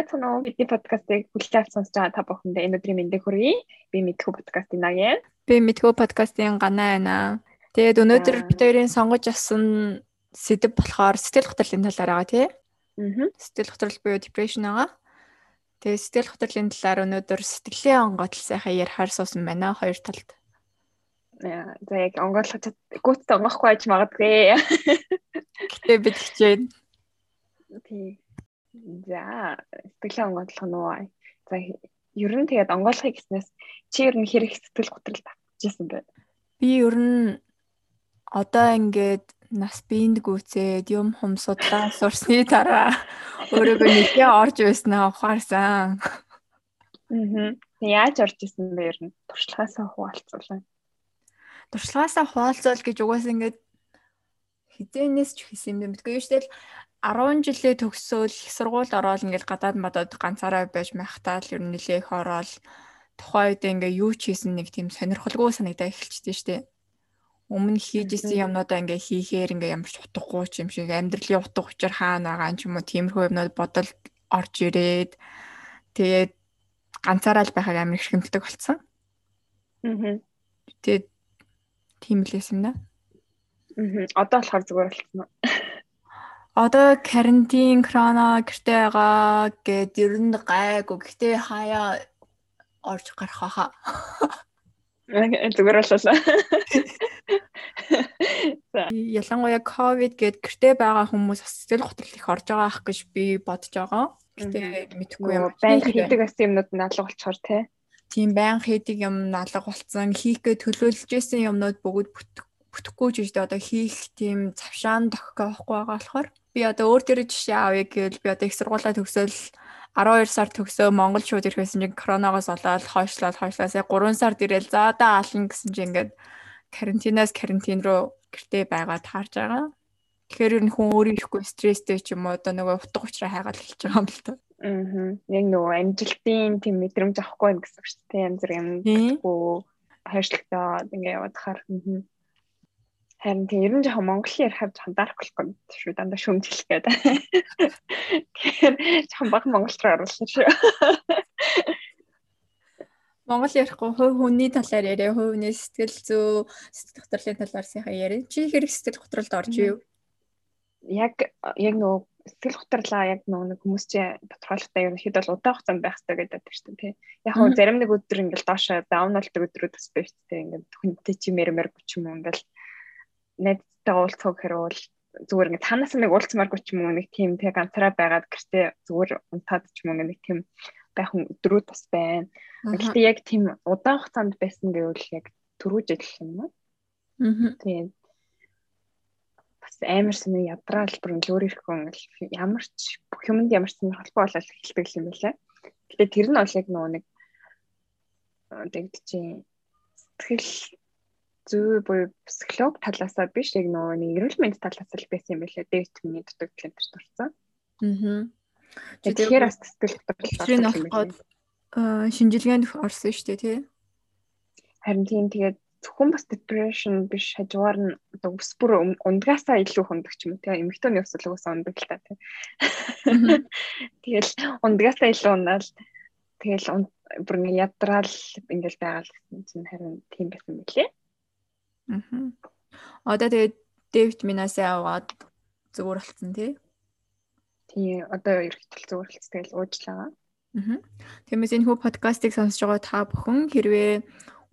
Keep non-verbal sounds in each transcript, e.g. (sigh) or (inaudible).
мэцэн үү бидний подкастыг хүлээж авч сонсож байгаа та бүхэндээ энэ өдрийн мэндийг хүргэе. Би мэдхүү подкастын нагийн. Би мэдхүү подкастын ганаа байна. Тэгээд өнөөдөр бид хоёрын сонгож авсан сэдв болохоор сэтгэл хөдлөлийн талаар байгаа тий. Аа. Сэтгэл хөдлөл буюу depression байгаа. Тэгээд сэтгэл хөдлөлийн талаар өнөөдөр сэтгэлийн онгоцол сайхан ярихаар суусан байна хоёр талд. За яг онгойлгож гүйтээ онгохгүй байж магадгүй. Гэтэ бид (laughs) хичээн. Тий. За сэтгэлийн онгойлгох нь уу. За ер нь тэгээд онгойлгохыг гэснээс чи ер нь хэрэг сэтгэл готрол татчихсан бэ? Би ер нь одоо ингээд нас биенд гүцээд юм хум судлаа сурсны дараа өөрийгөө нэгэ орж байснаа ухаарсан. Аа. Яаж орж исэн бэ ер нь? Туршлагаасаа хуваалцуулаа. Туршлагаасаа хуваалцуул гэж угаасаа ингээд хизээнээс ч хийсэн юм бэ? Мэдгүй юу штэл 10 жилээ төгсөөл их сургуульд ороод ингээл гадаад мадад ганцаараа байж байхдаа л ер нь нэлээх ороод тухайн үед ингээ юу ч хийсэн нэг тийм сонирхолгүй санагдаа эхэлчихдээ штэ. Өмнө хийж исэн юмнуудаа ингээ хийхээр ингээ ямар ч утгагүй ч юм шиг амьдралын утга учир хаана байгаа ч юм уу тиймэрхүү юмнууд бодол орж ирээд тэгээд ганцаараа л байхаг амар их хэмтдэг болсон. Аа. Тэгээд тийм л юм да. Аа. Одоо болохоор зүгээр болсон одоо карантин крона гэртээ байгаа гэд ер нь гайгүй. Гэхдээ хаяа орж гарах хаа. Зүгээр боллоо. Ялангуяа ковид гэд гэртээ байгаа хүмүүс сэтгэл готрол их орж байгаа ах гэж би бодож байгаа. Гэтэ мэдхгүй юм. Байн хийдэг бас юмнууд наалга болчоор те. Тийм байн хийдэг юм наалга болцсон. Хийхгээ төлөөлж исэн юмнууд бүгд бүтэхгүй ч үстэй одоо хийх тийм завшаан тохих байхгүй байгаа болохоор би одоо өөр төрөө жишээ авъя гэвэл би одоо их сургуулаа төгсөөл 12 сар төгсөө Монгол шууд ирэх байсан чинь коронавигоос болоод хойшлоод хойшлоо сая 3 сард ирээл за да ална гэсэн чинь ингээд карантинаас карантин руу гэртээ байгаад таарж байгаа. Тэгэхээр ер нь хүн өөрөө ихгүй стресстэй ч юм уу одоо нөгөө утга учраа хайгаад эхэлж байгаа юм л та. Аа. Яг нөгөө амжилтын тийм мэдрэмж авахгүй байх гэсэн үг шүү дээ. Янз бүр юм. Тэггүй хайршлагтаа ингээ яваад хаар. Аа. Харин тийм ер нь жоохон Монголын ярихаар жоохон дарклахгүй шүү дандаа шүмжлэх гэдэг. Тэгэхээр жоохон баг Монгол руу оруулсан шүү. Монгол ярихгүй хувь хүний талаар яриа, хүний сэтгэл зүй, сэтгэл хөдлөлийн талаар сайхан яриа. Чи хэрэг сэтгэл хөдлөлд орж юу? Яг яг нөгөө сэтгэл хөдлөлаа яг нөгөө хүмүүс чи тодорхойлохтой нь хэд бол удаан хугацаанд байх хэрэгтэй гэдэг шүү дээ. Яг хөө зарим нэг өдөр ингээл доошоо даун болдог өдрүүд бас байх тий. Ингээд хүнтэй чи мэрмэр ч юм ингээл найзтайгаа уулзах гэхээр бол зүгээр ингээ танаас нэг уулзмааргүй ч юм уу нэг тийм тэг ганцаараа байгаад гэртээ зүгээр унтаад ч юм уу нэг тийм байх өдрүүд бас байна. Гэхдээ яг тийм удаан хугацаанд байсан гэвэл яг түрүү жил юм уу? Аа. Тийм. Бас амар сони ядраал бүр өөр ирэхгүй ингээл ямар ч бүх юмд ямар ч сонирхолтой болол эхэлдэг юм байлаа. Гэтэ тэр нь бол яг нөгөө нэг тэгд чинь сэтгэл зүй буюу психолог талаасаа биш яг нөгөө нэг эрүүл мэнд талаас л байсан юм байлаа. Дэвт миний дутагдал энэ төр дурсан. Аа. Тэгэхээр бас сэтгэл хөдлөл шинжилгээнд орсон шүү дээ тий. Харин тийм тэгээд зөвхөн бас depression биш хажуугаар нь одоо ус бүр ундгаасаа илүү хөндөг ч юм уу тий эмэгтэйний ус л уусаа ундаг л та тий. (laughs) Тэгэл ундгаасаа илүү унаал тэгэл бүр ингэ ядраал ингээл байгаа л гэсэн чинь харин тийм байсан мөлий. Аа. Одоо тэгээд D витаминасаа аваад зүгээр болцсон тий. Тий, одоо ерөөхдөл зүгээр болцсон тэгэл уучлаа. Аа. Тиймээс энэ хүү подкастыг сонсож байгаа та бүхэн хэрвээ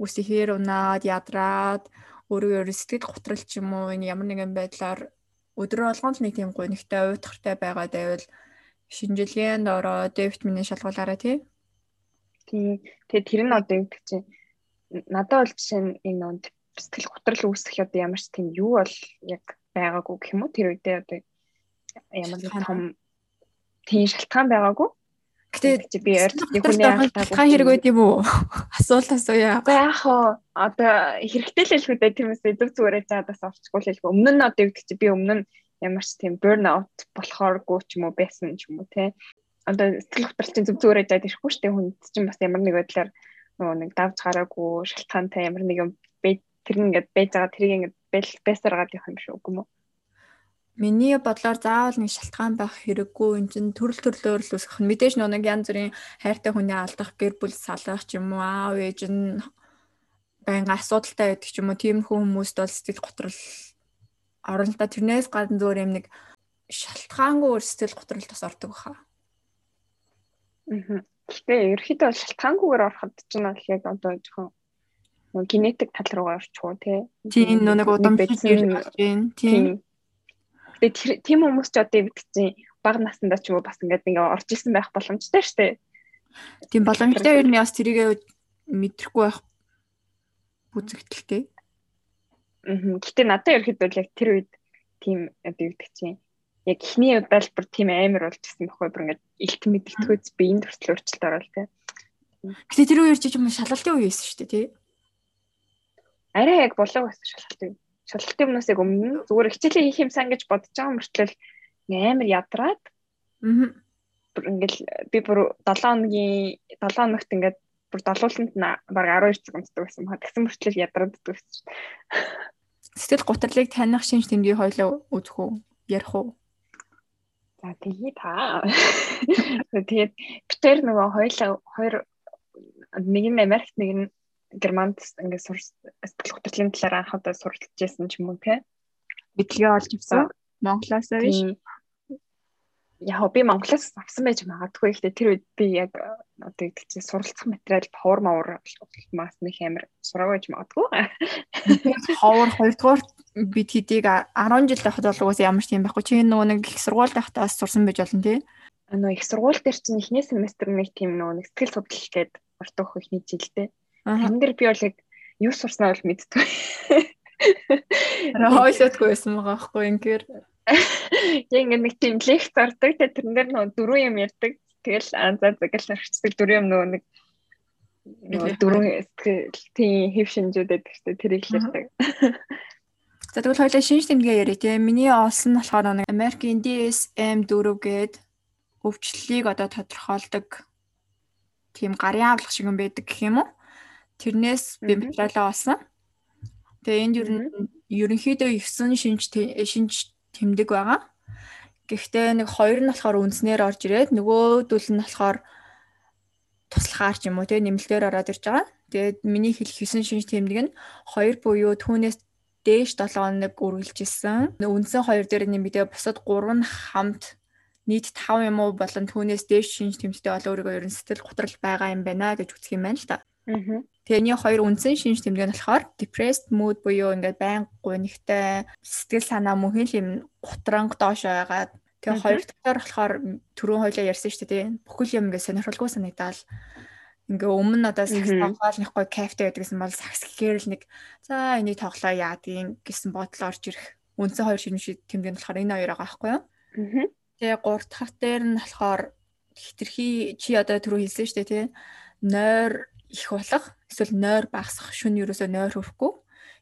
үс ихээр унаад ядраад өөрөөр сэтгэл готрол ч юм уу энэ ямар нэгэн байдлаар өдөр болгонд нэг тийм гонигтай уйтгартай байгаа байвал шинжилгээнд ороо D витамины шалгуулаарай тий. Тий. Тэгээ тэр нь одоо юу гэх чинь надад бол жишээ нь энэ сэтгэл готрол үүсэх одоо ямар ч тийм юу бол яг байгаагүй гэх юм уу тэр үедээ одоо ямар нэг том тийм шалтгаан байгаагүй. Гэтэ би ярьж нэг хүний шалтгаан хэрэг байд юм уу? (laughs) Асуулт асууя. Гэхдээ яг хоо одоо хэрэгтэй л хэлэх үедээ тиймээс зөв зүгээрээ заадаас орчихгүй л хэлэх. Өмнө нь одоо юу гэдэг чи би өмнө нь ямар ч тийм burnout болохооргүй ч юм уу байсан ч юм уу те. Одоо сэтгэл готрол чинь зөв зүгээрээ заад ирэхгүй шүү дээ хүнд чинь бас ямар нэг байдлаар нөгөө нэг давж гараагүй шалтгаантай ямар нэг юм тэр ингээд байж байгаа тэрийг ингээд байсаар гад явах юм шүү үгүй мө. Миний бодлоор заавал нэг шалтгаан байх хэрэггүй. Энд чинь төрөл төрлөөр л үсгэх. Мэдээж нэг янз бүрийн хайртай хүний алдах, гэр бүл салах ч юм уу, аав ээж нь байнга асуудалтай байдаг ч юм уу. Тийм хүмүүст бол сэтгэл готрол орно да. Тэрнээс гадна зүгээр юм нэг шалтгаангүй сэтгэл готрол бас ордог баха. Аа. Гэтэ ерөөхдөө шалтгаангүйгээр ороход ч нь бол яг одоо жоохон генетик тал руугаа орчихоо тий. Тийм нэг удамшиж ирж байна. Тийм Тэгээ тийм хүмүүс ч одоо чинь бага насндаа ч юм уу бас ингээд ингээ орж исэн байх боломжтой шүү дээ. Тийм боломжтой ер нь бас тэрийг мэдрэхгүй байх бүзэгдэлтэй. Аа. Гэтэ надад ерөөхдөө яг тэр үед тийм чинь яг ихний удаал бүр тийм амар болж ирсэн байхгүй бүр ингээд илт мэдгэдгөөц биеийн төрөл өөрчлөлт орол тий. Гэтэ тэр үеэр чи юм шалгалтын үе байсан шүү дээ тий. Арай яг болоо байсан шалгалтын үе шалгалтын өмнөөс яг өмнө зүгээр хичээлээ хийх юмсан гэж бодож байгаа мөртлөө амар ядраад аа ингээл би бүр 7 хоногийн 7 хоногт ингээд бүр долууланд баг 12 цаг унтдаг байсан ба тэгсэн мөртлөө ядраад байсан. Сэтгэл гутралыг таних шинж тэмдгийг хойлоо үзэх үү? Ярих уу? За тэгээ та. Тэгээд битэр нөгөө хойлоо хоёр нэг нь Америкт нэг нь Германд ингээд сэтгэл хөдлөлийн талаар анх удаа суралцж байсан ч юм уу те. Бидлэгээ олж авсан. Монголоос биш. Яг би Монголоос авсан байж магадгүй. Гэхдээ тэр үед би яг одоо гэдэг чинь суралцах материал ховор мавар мас нэг амир сураагүй ч магадгүй. Ховор хоёрдугаар бид хэдийг 10 жил байхад бол уус ямар ч юм байхгүй. Чи нөгөө нэг их сургууль байхдаа сурсан байж болно тий. Нөгөө их сургууль дээр чинь эхний семестр нэг тийм нөгөө нэг сэтгэл судлал гээд ордог ихний жилдээ. Тэн дээр би бол яг юу сурснаа бол мэдтгүй. Араа хойлоодгүй байсан байгаа байхгүй ингээр. Яг ингэ нэг тийм лекц ордог. Тэгээ тэрэн дээр нөгөө дөрвөн юм ярьдаг. Тэгэл анзаа загал нарчдаг дөрвөн юм нөгөө нэг нөгөө дөрвөн тийм хэв шинжүүд байдаг шүү дээ. Тэрийг л ярьдаг. За тэгвэл хоёлаа шинж тэмдгээ яриа тийм. Миний олсон нь болохоор нэг Америкийн DSM-4 гээд өвчлөлийг одоо тодорхойлдог тийм гарын авлах шиг юм байдаг гэх юм уу? Тэрнээс би материалаа олсон. Тэгээ энд ер нь ерөнхийдөө 9 шинж шинж тэмдэг байгаа. Гэхдээ нэг хоёр нь болохоор үндснээр орж ирээд нөгөөдөл нь болохоор туслахаар ч юм уу те нэмэлтээр ороод ирж байгаа. Тэгээд миний хэлэх 9 шинж тэмдэг нь хоёр буюу түүнээс дээш 7 хоног үргэлжилсэн. Үндсэн хоёр дээр нэмэгдээ бусад 3 нь хамт нийт 5 юм уу болон түүнээс дээш шинж тэмдэгтэй бол өөрийгөө ерөн сэтгэл готрол байгаа юм байна гэж үзэх юм байна л та. Аа. Тэрний хоёр үндсэн шинж тэмдэг нь болохоор depressed mood буюу ингээд байн гунигтай сэтгэл санаа мөн хэл юм гутранг доош байгаад тэгээ хоёр дахьаар болохоор түрүүн хоёлаа ярьсан шүү дээ. Бүхэл юм ингээд сонирхолгүй санагдал ингээ өмнө одоо сакс тоглоал нэхгүй кафе байдаг гэсэн бол сакс гэхээр л нэг за энийг тоглоо яадгийн гэсэн бодол орж ирэх үндсэн хоёр шинж тэмдэг нь болохоор энэ хоёр байгаа байхгүй юу. Тэгээ гурав дахь дээр нь болохоор хитрхи чи одоо түрүү хэлсэн шүү дээ тий нойр их болох эсвэл нойр багасах шүн ерөөсөө нойр хөрөхгүй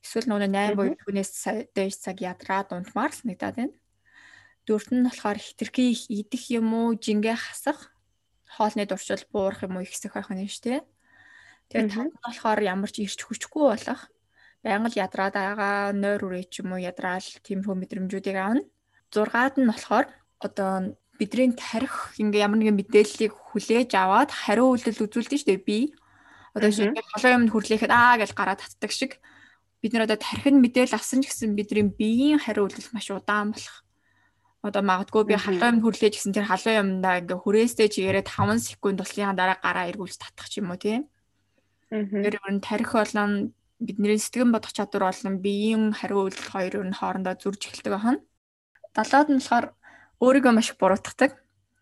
эсвэл нөгөө 8 буюу түүнээс дэж цаг ядраад унтмаар л нэгдээд байна. Дөрөвт нь болохоор хитрхи их идэх юм уу, жингээ хасах, хоолны дуршил буурах юм уу ихсэх байх нь шүү дээ. Тэгээд танд нь болохоор ямар ч ирч хүчгүй болох, байнга л ядраад байгаа, нойр үрээ ч юм уу ядраал тиймэрхүү мэдрэмжүүдийг аавна. Зургаад нь болохоор одоо бидний тарих ингээ ямар нэгэн мэдээллийг хүлээж аваад хариу үйлдэл үзүүлдэг шүү дээ би Одоо жишээ нь холоо юмд хүрлээхэд аа гэж гараад татдаг шиг бид нар одоо тархинд мэдээлэл авсан ч гэсэн бидний биеийн хариу үйлдэл маш удаан болох. Одоо магадгүй би халуун юмд хүрлээж гэсэн тэр халуун юмдаа ингээ хүрээстэй чигээрээ 5 секунд туслын дараа гараа эргүүлж татах ч юм уу тийм. Тэр ер нь тарих болон бидний сэтгэн бодох чадвар болон биеийн хариу үйлдэл хоёр ер нь хоорондоо зурж эхэлдэг байна. Далаад нь болохоор өөрийгөө маш буруутгадаг.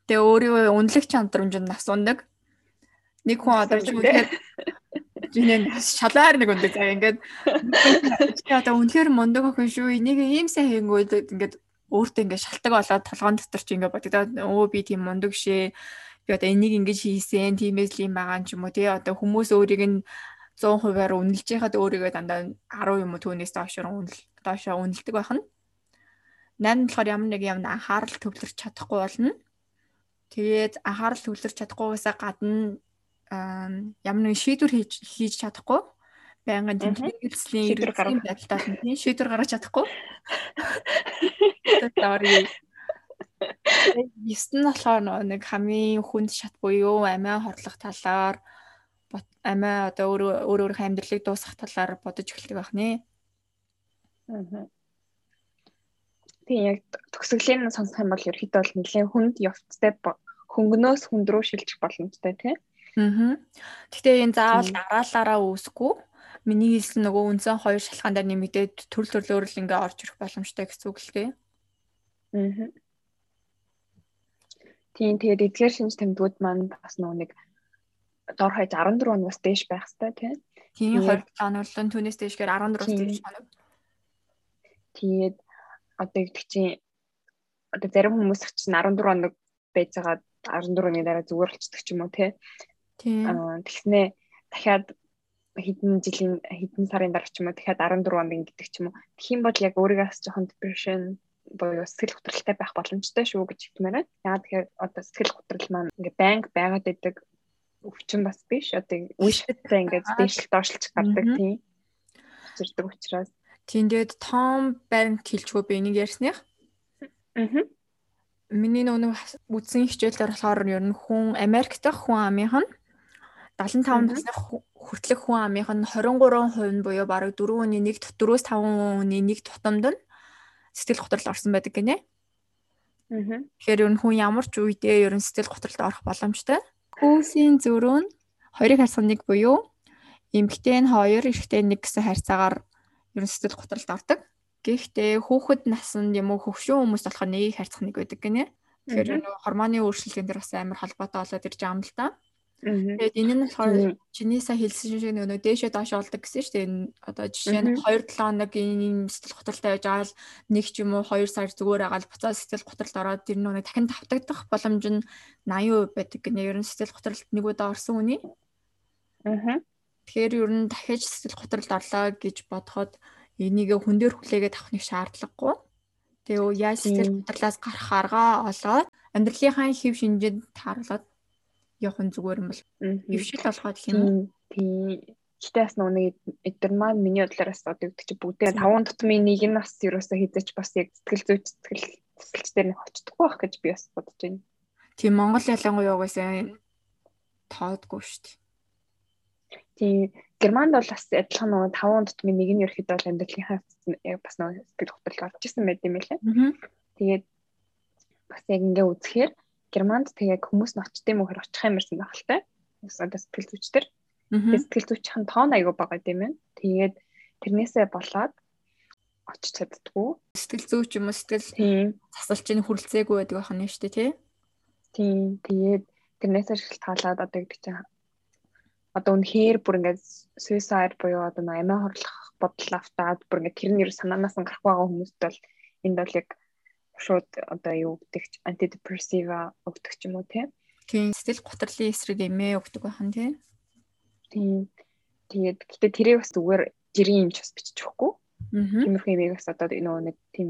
Тэгээ өөрийгөө үнэлэх чадвармжинд нас ундаг нэг хүн одоо чи үнэхээр жинэн шалаар нэг өндөг заа ингээд чи одоо үнэхээр мундаг охин шүү. Энийг ийм сайн хийнгүүд ингээд өөртөө ингээд шалтак болоод толгоон дотор чи ингээд бодогдоод өө би тийм мундаг шээ. Би одоо энийг ингэж хийсэн тиймээс л юм байгаа юм ч юм уу тий? Одоо хүмүүс өөрийг нь 100%-аар үнэлж яхад өөрийгөө дандаа 10 юм уу түүнээс доош үнэл доошоо үнэлдэг байх нь 8 болохоор ямар нэг юм анхаарал төвлөрч чадахгүй болно. Тэгээд анхаарал төвлөрч чадахгүйгээсээ гадна ямар нэгэн шийдвэр хийж чадахгүй байнгын тэмдэглэлийн эргэлзлийн байдалтай тийм шийдвэр гаргаж чадахгүй. (laughs) Sorry. Эст нь болохоор нэг хамгийн хүнд шат буюу амиа хорлох талаар амиа одоо өөр өөр өөрийнхөө амьдралыг дуусгах талаар бодож эхэлдэг байх нэ. Аа. Тийм яг төгсгөлийн сонсох юм бол ерөөхдөө бол нэлээд хүнд явцтай хөнгнөөс хүнд рүү шилжих боломжтой тийм. Аа. Гэхдээ энэ заавал дараалалаараа үүсэхгүй. Миний хэлсэн нөгөө үндсэн хоёр шалхаан дээр нэмэгдээд төрөл төрлөөр л ингээ орж ирэх боломжтой гэсэн үг л тийм. Аа. Тийм тэгээд эдгээр шинж тэмдгүүд маань бас нөгөө нэг дор хаяж 14 оноос дээш байх хэвээр тийм. Тийм 27 оноолон түүнээс дээшгээр 14-оос дээш хоног. Тэгээд одоо гэдэг чинь одоо зарим хүмүүс чинь 14 оног байж байгаа 14-ны дараа зүгээр болчихдаг ч юм уу тий. Тийм. Тэгснээ дахиад хэдэн жилийн хэдэн сарын дараа ч юм уу дахиад 14 онд ингэдэг ч юм уу. Тэгхийн бол яг өөрийгөөс жоохон depression буюу сэтгэл готролтой байх боломжтой шүү гэж хэлмээр байна. Яагаад тэгэхээр одоо сэтгэл готрол маань ингээ банк байгаад байдаг өвчин бас биш. Одоо үештэй ингээд дээшлэл доошлж гардаг тийм. Зэрдэг учраас. Тиймдээд Том Барнт хэлчихгүй би энийг ярьсных. Аа миний нөгөө үдсэн хичээлээр болохоор ер нь хүн Америк дахь хүн амынх нь 75 насны хүртэлх хүн амынх нь 23% нь буюу бараг 4-ний 1 4-өөс 5-ний 1 тутамд нь сэтгэл готрол орсон байдаг гинэ. Аа. Тэгэхээр ер нь хүн ямар ч үедээ ер нь сэтгэл готролд орох боломжтой. Хүүсийн зөрүү нь хоёрыг харьцах нэг буюу эмэгтэй нь 2, эрэгтэй нь 1 гэсэн харьцаагаар ер нь сэтгэл готролд ордог. Гэхдээ хүүхэд наснд юм уу хөвшин хүмүүс болохоор нэгийг харьцах нэг байдаг гинэ. Тэгэхээр нөгөө гормоны өөрчлөлтийн дээр бас амар холбоотой болоод ирж байгаа юм л та. Тэгээд энэ нь болохоор чиний сая хэлсэн шиг нөгөө дээшээ доош олдог гэсэн шүү дээ. Энэ одоо жишээ нь 2-7 хоног ийм сэтгэл готролтой байж байгаа л нэг ч юм уу 2 сар зүгээр агаал буцаад сэтгэл готролд ороод тэр нөгөө дахин давтагдах боломж нь 80% байдаг гинэ. Ер нь сэтгэл готролд нэг удаа орсон үний. Аа. Тэгэхээр ер нь дахиж сэтгэл готролд орлоо гэж бодоход энийг хүн дээр хүлээгээд авах нэг шаардлагагүй. Тэгээ яаж сэтгэл хөдлөлөөс гарах аргаа олоод амьдралынхаа хэв шинжэд тааруулаад явах нь зүгээр юм бол хөвшил болгоод гэх юм уу? Тийм. Гэтэ бас нэг эдгээр маань миний бодлоос одоо гэдэг чи бүгдээ таван тутмын нэг нь бас ерөөсөө хизээч бас яг сэтгэл зүйч сэтгэл дээр нэг очтдоггүй байх гэж би бас бодож байна. Тийм Монгол ялангуяа угаасаа тоодгүй шүү дээ. Тийм Германд бол бас адилхан нөгөө 5 тутмын нэг нь ерөөхдөө бол амьдралынхаа яг бас нөгөө сэтгэл хөдлөл орж исэн байт юм байлаа. Тэгээд бас яг ингээ үзэхээр Германд тэгээд хүмүүс нь очтын мөхөр очих юм ирсэн та. Одоо сэтгэл зүйчдэр. Тэгээд сэтгэл зүйчийн тоон аягүй байгаа юм байна. Тэгээд тэрнээсээ болоод очиж чаддгүй. Сэтгэл зүйч юм уу сэтгэл засалчны хүрэлцээгүй байдаг байх нь шүү дээ тий. Тийм. Тэгээд тэрнээсээ шалтгаалаад одоо гэдэг чинь одоо үнэхээр бүр ингээд suicide буюу одоо амиа хорлох бодол автаад бүр ингээд тэр нэр санаанаас нь гарах байгаа хүмүүст бол энд бол яг шууд одоо юу гэдэг ч антидепрессива өгдөг ч юм уу тийм. Тийм сэтгэл готрлын эсрэг эмээ өгдөг байхан тийм. Тийм. Тэгээд гэтээ тэрийг бас зүгээр жирийн юмч бас бичиж өгөхгүй. Тиймэрхүү эмээг бас одоо нөгөө нэг тийм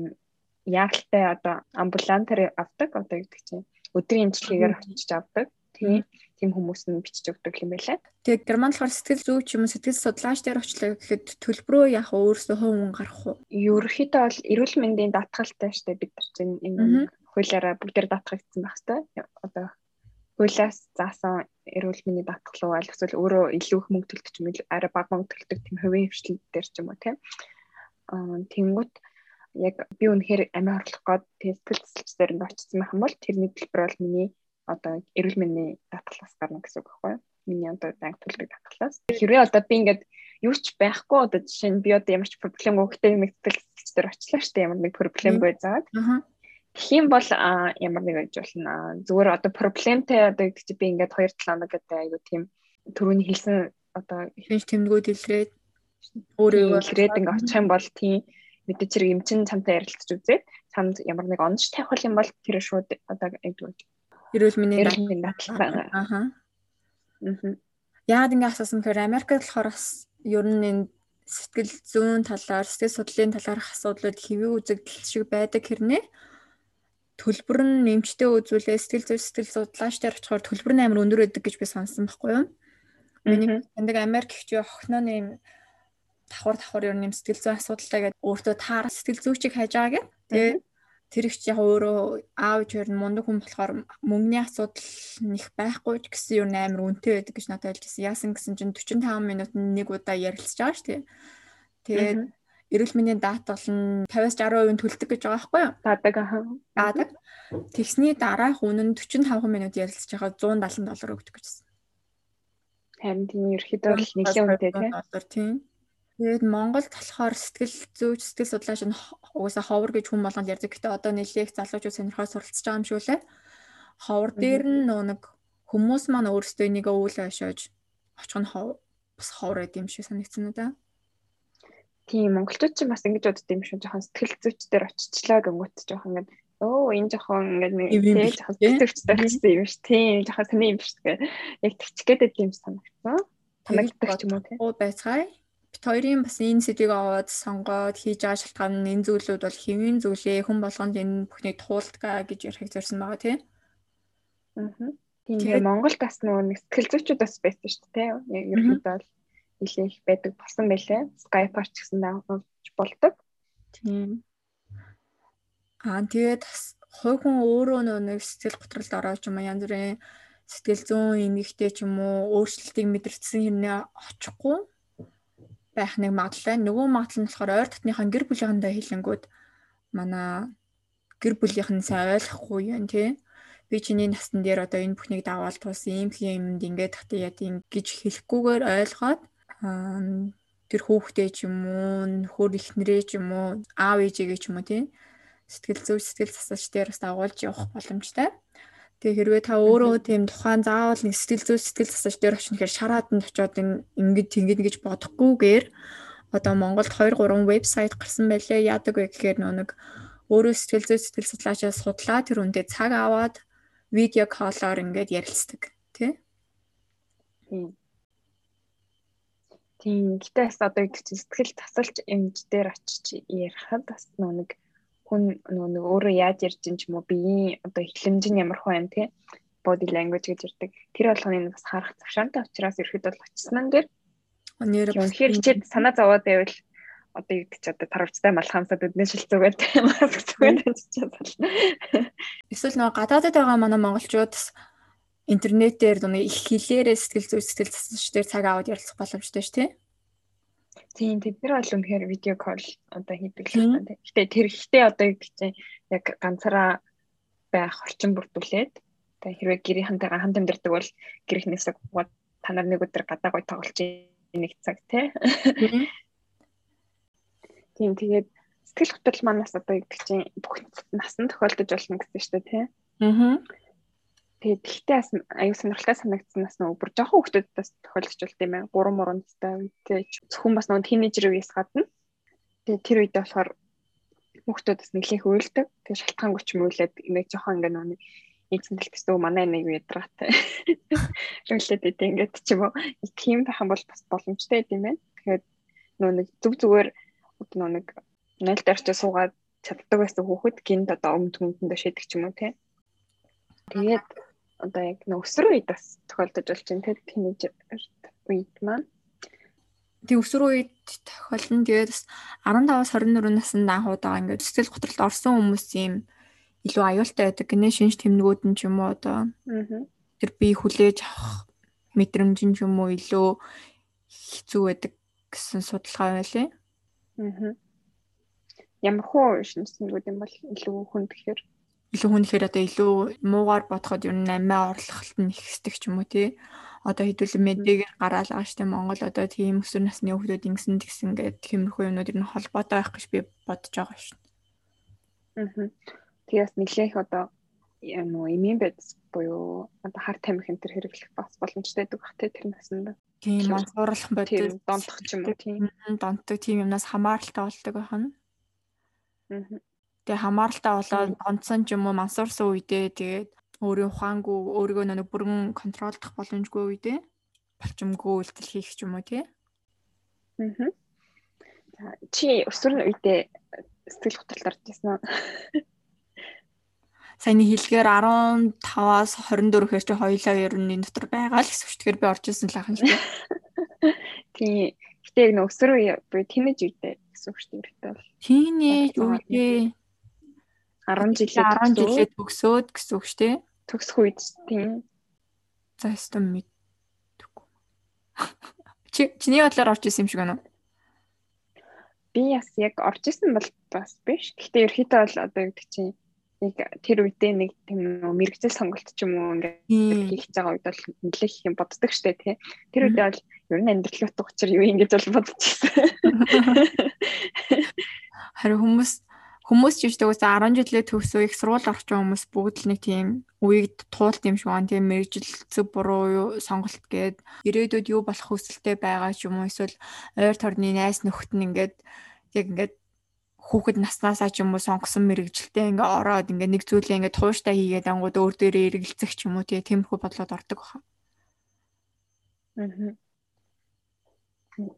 яалттай одоо амбулантаар авдаг одоо гэдэг чинь өдрийн имчилгээгээр очиж авдаг. Тийм тийм хүмүүс нь бичиж өгдөг юм байлаа. Тэгээд герман болохоор сэтгэл зүйч юм сэтгэл судлаач дээр очлоо гэхэд төлбөрөө вэ? Өөрөөсөө хувь хүн гарах уу? Ерөнхийдөө бол эрүүл мэндийн даатгалтай штэ бид нар чинь энэ хуулиараа бүгдээр даатгагдсан байх хэвээр. Одоо хуулиас заасан эрүүл мэндийн даатгал уу аль эсвэл өөрөө илүү их мөнгө төлдөг юм арай бага мөнгө төлдөг тийм хувийн хвшлэл дээр ч юм уу тийм. Аа тэнгуут яг би үнэхээр амиа хорлох гээд сэтгэл зүйч дээр нь очсон байх юм бол тэрний төлбөр бол миний одоо эрүүл мэндийн даатгалаас гарна гэсэн үг байхгүй юу? Миний одоо банк төлбөрийг даатгалаас. Хэрвээ одоо би ингээд юу ч байхгүй одоо жишээ нь би одоо ямар ч проблем өгөхтэй мэдээлэлч дээр очлаа штэ ямар нэг проблем байзаад. Тэгхийн бол ямар нэг гэж болно. Зүгээр одоо проблемтэй одоо гэдэг чи би ингээд 2 7 хоног гэдэг айгу тийм түрүүний хэлсэн одоо хинж тэмдгүүд илрээд өөрөө илрээд ингээд очих юм бол тийм мэдээ чирэг эмчин цамтай ярилцж үзээд цамд ямар нэг онц тавих юм бол тэр шууд одоо айгу Эрүүл мэндийн даатгал. Аха. Яагаад ингэ асуусан гэхээр Америкт болохоор бас ер нь энэ сэтгэл зүйн талаар, сэтгэл судлалын талаарх асуудлууд хэвээ үзэгдэл шиг байдаг хэрнээ төлбөр нь нэмжтэй үзүүлээ сэтгэл зүй сэтгэл судлаач дээр очихоор төлбөр нь амар өндөр байдаг гэж би сонссон байхгүй юу? Миний таньдаг Америк ихч охиноо нэм давхар давхар ер нь сэтгэл зүйн асуудалтай гэдэг өөртөө таар сэтгэл зүйчийг хайж байгаа гэх. Тэгээ тэр их яг өөрөө аав ичээр нь мундаг хүн болохоор мөнгөний асуудал нэх байхгүй ч гэсэн юу амар үнэтэй байдаг гэж надад хэлжсэн. Яасан гэсэн чинь 45 минутанд нэг удаа ярилцж байгаа шүү дээ. Тэгээд эрүүл мэндийн даатгал нь 50-60% төлдөг гэж байгаа байхгүй юу? Дадаг аа. Дадаг. Тэгсний дараах үнэ нь 45 минут ярилцж байгаа 170 доллар өгдөг гэжсэн. Харин тийм ерөөхдөө бол нэлийн үнэтэй тийм. Тэгээд Монголд болохоор сэтгэл зүйч сэтгэл судлаач нь угаасаа ховор гэж хүн болгонд ярьдаг. Гэтэ одоо нэлээх залуучууд сонирхоод суралцж байгаа юм шүү лээ. Ховор дээр нь нөө нэг хүмүүс маань өөрсдөө энийг өвөл ойшоож очих нь хов бас ховор байд юм шиг санагдсан уу да. Тийм монголчууд ч бас ингэж бодд юм шүү. Жохон сэтгэл зүйч дээр очичлаа гэмгүүт жохон ингэж өө энэ жохон ингээд нэг тийм жохон сэтгэвчтэй гэсэн юм ш. Тийм жохон сони юм ш. Яг тэгчих гээд юм санагдсан. Танагддаг ч юм уу тийм. Оо байцгаая бит хоёрын бас энэ сэдвийг аваад сонгоод хийж байгаа шалтгаан нь энэ зүйлүүд бол хэвийн зүйлээ хүн болгонд энэ бүхнийг туулдгаа гэж ярих зорьсон байгаа тийм. Аа. Тийм Монголд бас нэг сэтгэл зүйчүүд бас байсан шүү дээ. Яг ерөнхийдөө бол нэлээ их байдаг болсон байлээ. Skype-аар ч гэсэн дагуулж болдог. Тийм. Аа тэгээд хувь хүн өөрөө нэг сэтгэл готролд ороод ч юм янз бүрийн сэтгэл зүйн эмгэгтэй ч юм уу өөрчлөлтийг мэдэрсэн хэрнээ очихгүй байх нэг магадлал байна. Нөгөө магадлал нь болохоор ойр дотныхаа гэр бүлийнхэнтэй хэлэнгүүд манай гэр бүлийнх нь сайн ойлгохгүй юм тий. Би чиний насн дээр одоо энэ бүхнийг даваал тус ийм юмд ингээд татаа яа тийм гэж хэлэхгүйгээр ойлгоод тэр хүүхдээ ч юм уу нөхөр ихнэрээ ч юм уу аав ээжигээ ч юм уу тий сэтгэл зүй сэтгэл засалч дээр бас дагуулж явах боломжтой. Тэгээ хэрвээ та өөрөө тийм тухайн заавал нэг сэтгэл зүй сэтгэл засаж дээр очно гэхээр шараад нь очиод ингэж ингэж гэж бодохгүйгээр одоо Монголд 2 3 вебсайт гарсан байлээ. Яадаг вэ гэхээр нэг өөрөө сэтгэл зүй сэтгэл судлаачаас судлаа тэр үндэ цаг аваад видео коллоор ингээд ярилцдаг тий. Тийм. Гэтээс одоо их сэтгэл тасалж эмж дээр очиж ярихад бас нэг хүн нэг өөрөө яаж ярьж ин ч юм уу биеийн одоо эхлэмж нь ямар хүн юм те? Body language гэж ярьдаг. Тэр болгоныг бас харах завшаантай учраас ирэхэд бол очиснан дээр үнэхээр хичээд санаа зовоод байвал одоо юу гэж одоо таравчтай малхамсад өдний шилцүүгээд маск зүгээд очиж Эсвэл нөгөө гадаадд байгаа манай монголчууд интернетээр нэг их хэлээрээ сэтгэл зүй сэтгэл засагчдаар цаг аваад ярилцах боломжтой шүү, тийм Тийм тэд нар бол үнэхээр видео кол одоо хийдэг л байна. Гэтэ тэр ихтэй одоо юу гэж яг ганцаараа байх орчин бүрдүүлээд тэгээ хэрвээ гэрийнхэнтэйгээ хамт амьдардаг бол гэрийнхнээсээ гууд та нар нэг өдөр гадаа гой тоглож нэг цаг тий. Тийм тэгээд сэтгэл хөдлөл манаас одоо юу гэж бүх насан тохиолдож болно гэсэн шүү дээ тий. Аа. Тэгээд тэгтээ бас аюу сонирхолтой санагдсан бас нөгөө бүр жоохон хүүхдүүд бас тохиолдож болт юм аа. 3 мурандтай тэгээд зөвхөн бас нөгөө тинейжер үеэс гадна. Тэгээд тэр үед болохоор хүүхдүүд бас нэглэх уйлдаг. Тэгээд шалтгаангүй ч юм үйлээд имийг жоохон ингээ нөгөө эцэн дэлгэс дөө манай нэг ядраатай. Рөлээд (laughs) идэв ингээд ч юм уу. Тийм байх юм бол бас боломжтой юм байна. Тэгэхээр нөгөө нэг зүг зүгээр нөгөө нэг 0 дээрч суугаад чаддаг байсан хүүхэд гинт одоо өмд хүндэндээ шийдэг ч юм уу тий. Тэгээд одоо яг өсвөр үед бас тохиолдож болж байна те тинейжер үед маань. Тэг өсвөр үед тохиолно тэгээд бас 15-аас 24 наснд анхудаага ингээд сэтгэл готролд орсон хүмүүс юм илүү аюултай байдаг. Гинэ шинж тэмнэгүүд нь ч юм уу одоо. Тэр би хүлээж авах мэдрэмж нь ч юм уу илүү хэцүү байдаг гэсэн судалгаа байлээ. Аа. Ямар хөө шинж тэмнэгүүд юм бол илүү хүнд гэхээр илүү хүн ихээр одоо илүү муугаар бодоход ер нь амиа орлоход нь ихсдэг ч юм уу тий. Одоо хэдүүлэн медиагээр гараал байгаа штэ Монгол одоо тийм өсвөр насны хүмүүс ингэсэн тэгсэн гэдэг тиймэрхүү юмнууд ер нь холбоотой байх гэж би бодож байгаа шин. Аа. Тэгээс нэлээх одоо уу имийн байдс буюу одоо хар тамхи энэ төр хэрэглэх бас боломжтой байдаг бах тий тэр наснд. Тийм мансуурлах бодис донтох ч юм уу тийм. Донтдог тийм юмнаас хамааралтай болдог байх нь. Аа Тэгээ хамааралтай болоод онцсон ч юм уу мансуурсан үедээ тэгээд өөрийн ухаангүй өөрийгөө нэг бүрэн контролдох боломжгүй үедээ болчмгүй үйлдэл хийх ч юм уу тий. Аа. Чи өсвөр үедээ сэтгэл хөдлөлт орж ирсэн үү? (laughs) Саяны хэлгээр 15-аас 24 хэр чи хоёлаа ер нь энэ дотор байгаа л гэсэн үгтэйгээр би орж ирсэн л ахын л тий. (laughs) Тий. Гэтэ яг нөө өсвөр үе буюу тинэж үедээ гэсэн үг шүү дээ. Тинэж үедээ 10 жилээ 10 жилээ төгсөөд гэсэн үг шүү дээ. Төгсөх үед тийм. За өстөм мэдгүй. Чи чиний бодлоор орж исэн юм шиг байна уу? Би бас яг орж исэн бол бас биш. Гэхдээ ерөөхдөө бол одоо гэдэг чинь нэг тэр үедээ нэг тийм мэрэгжил сонголт ч юм уу ингээд хийх гэж байгаа үед бол нэлээх юм боддог штэ тий. Тэр үедээ бол ер нь амьдрал утга учир юу юм гэж бол бодчихсон. Харин хүмүүс хүмүүс ч ихтэй үсээ 10 жилээ төгсөө их сургууль орчин хүмүүс бүгд л нэг тийм үеийг туулт юм шиг байна. Тийм мэрэгжил зөв буруу юу сонголт гээд ирээдүйд юу болох хүсэлтэй байгаа ч юм уу эсвэл ойр торны найс нөхд нь ингээд яг ингээд хүүхэд наснаасаа ч юм уу сонгосон мэрэгжилтэй ингээ ороод ингээ нэг зүйлээ ингээ тууштай хийгээд ангууд өөр дээрээ эргэлзэх ч юм уу тиймэрхүү бодлоод ордог баха. Аа.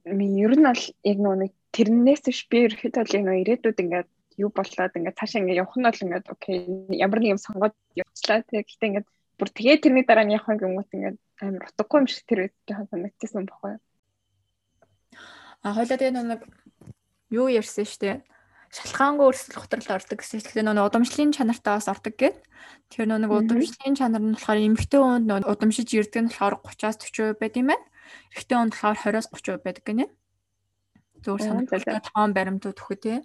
Ми ер нь бол яг нэг тэрнээс биш би ерөөхдөө л нэг ирээдүйд ингээд юу болоод ингээд цаашаа ингээд явах нь бол ингээд окей ямар нэг юм сонгоод явчлаа тэг. Гэтэ ингээд бүр тэгээ тэрний дараа нь явах юм гэмэт ингээд амар утгагүй юм шиг тэр жоохон санагдчихсан байхгүй юу? А хойлоо тэгээ нэг юу ярьсан штэ шалхаангүй өрсөлдөх хутрал ордог гэсэн. Тэгэхээр нөгөө удамшлын чанартай бас ордог гэд. Тэгэхээр нөгөө удамшлын чанар нь болохоор эмэгтэй хүнд нөгөө удамшиж ирдэг нь болохоор 30-аас 40% байд юм байна. Эрэгтэй хүнд болохоор 20-аас 30% байдаг гинэ. Зөвөр санагдaltaа тоон баримтууд өгөх тий.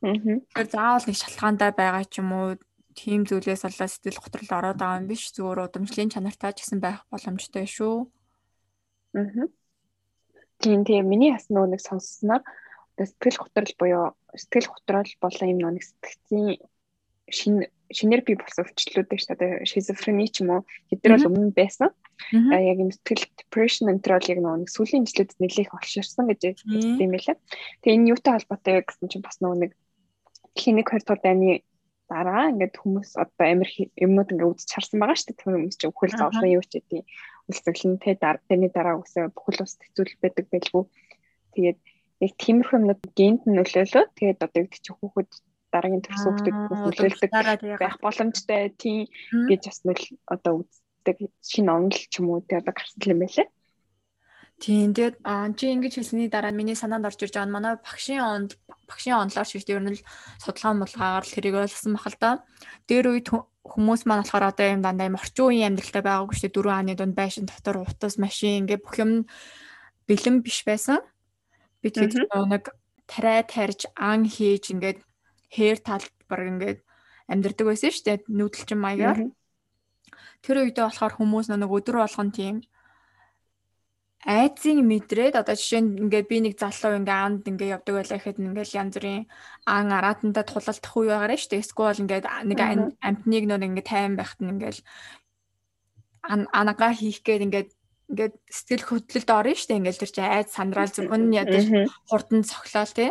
Тэгэхээр заавал нэг шалтгаантай байгаа ч юм уу тийм зүйлээс болоод сэтгэл готрол ороод байгаа юм биш зүгээр удамшлын чанартай ч гэсэн байх боломжтой шүү. Аа. Тийм тийм миний бас нөгөө нэг сонссноор сэтгэл готрол буюу сэтгэл готрол болон юм нэг сэтгцийн шин шинээр бий болсон өвчлөлүүд шүү дээ. Шизофрени ч юм уу хэдэр бол өмнө байсан. А яг юм сэтгэл depression бол яг нэг сүүлийн жилүүд нэлээх олширсан гэж хэлсэн юм байлаа. Тэгээ энэ юутай холбоотой гэсэн чинь бас нэг клиник 2 дугаар дайны дараа ингээд хүмүүс одоо амир юмнууд ингээд үзэж харсан байгаа шүү дээ. Тэр хүмүүс чинь үхэл зовлон юу ч гэдэг үлсгэлэн тэ дарааны дараа үсээ бүхэл ус хэцүүл байдаг байлгүй. Тэгээд яг тиймэрхүү юмнууд гент нь нөлөөлөө. Тэгээд одоо гэдэг чинь хүүхэд дараагийн төрс хүүхдэд нөлөөлдөг байх боломжтой тийм гэж бас нөл одоо үздэг шинэ онол ч юм уу тэгээд одоо гарсан юм байлаа. Тийм тэгээд чи ингэж хэлсний дараа миний санаанд орж ирж байгаа нь манай багшийн онд багшийн онлоор шиг ер нь л судалгаа мулгаагаар л тэрийг ойлгосон бахал та. Дээр үед хүмүүс маань болохоор одоо юм дандаа юм орчин үеийн амьдралтай байгаагүй шүү дээ. Дөрвөн хааны дунд байшин дотор утас машин ингээ бүх юм бэлэн биш байсан. Би тэгээд нэг тарай тарж ан хийж ингээд хээр талбар ингээд амьдэрдэг байсан шүү дээ. Нүүдэлчин маягаар. Тэр үедээ болохоор хүмүүс нэг өдөр болгон тийм айцын мэдрээд одоо жишээ нь ингээ би нэг залуу ингээ анд ингээ явдаг байлаа гэхэд ингээл янз бүрийн ан араатандаа тулалдах үе байгаарэ шүү дээ. Эсвэл ингээ нэг амтныг нөр ингээ тайван байхад нь ингээл анагаа хийх гээд ингээ ингээд сэтгэл хөдлөлд орно шүү дээ. Ингээл тэр чинь айд сандрал зөвхөн ядаж хурдан цоглол тий.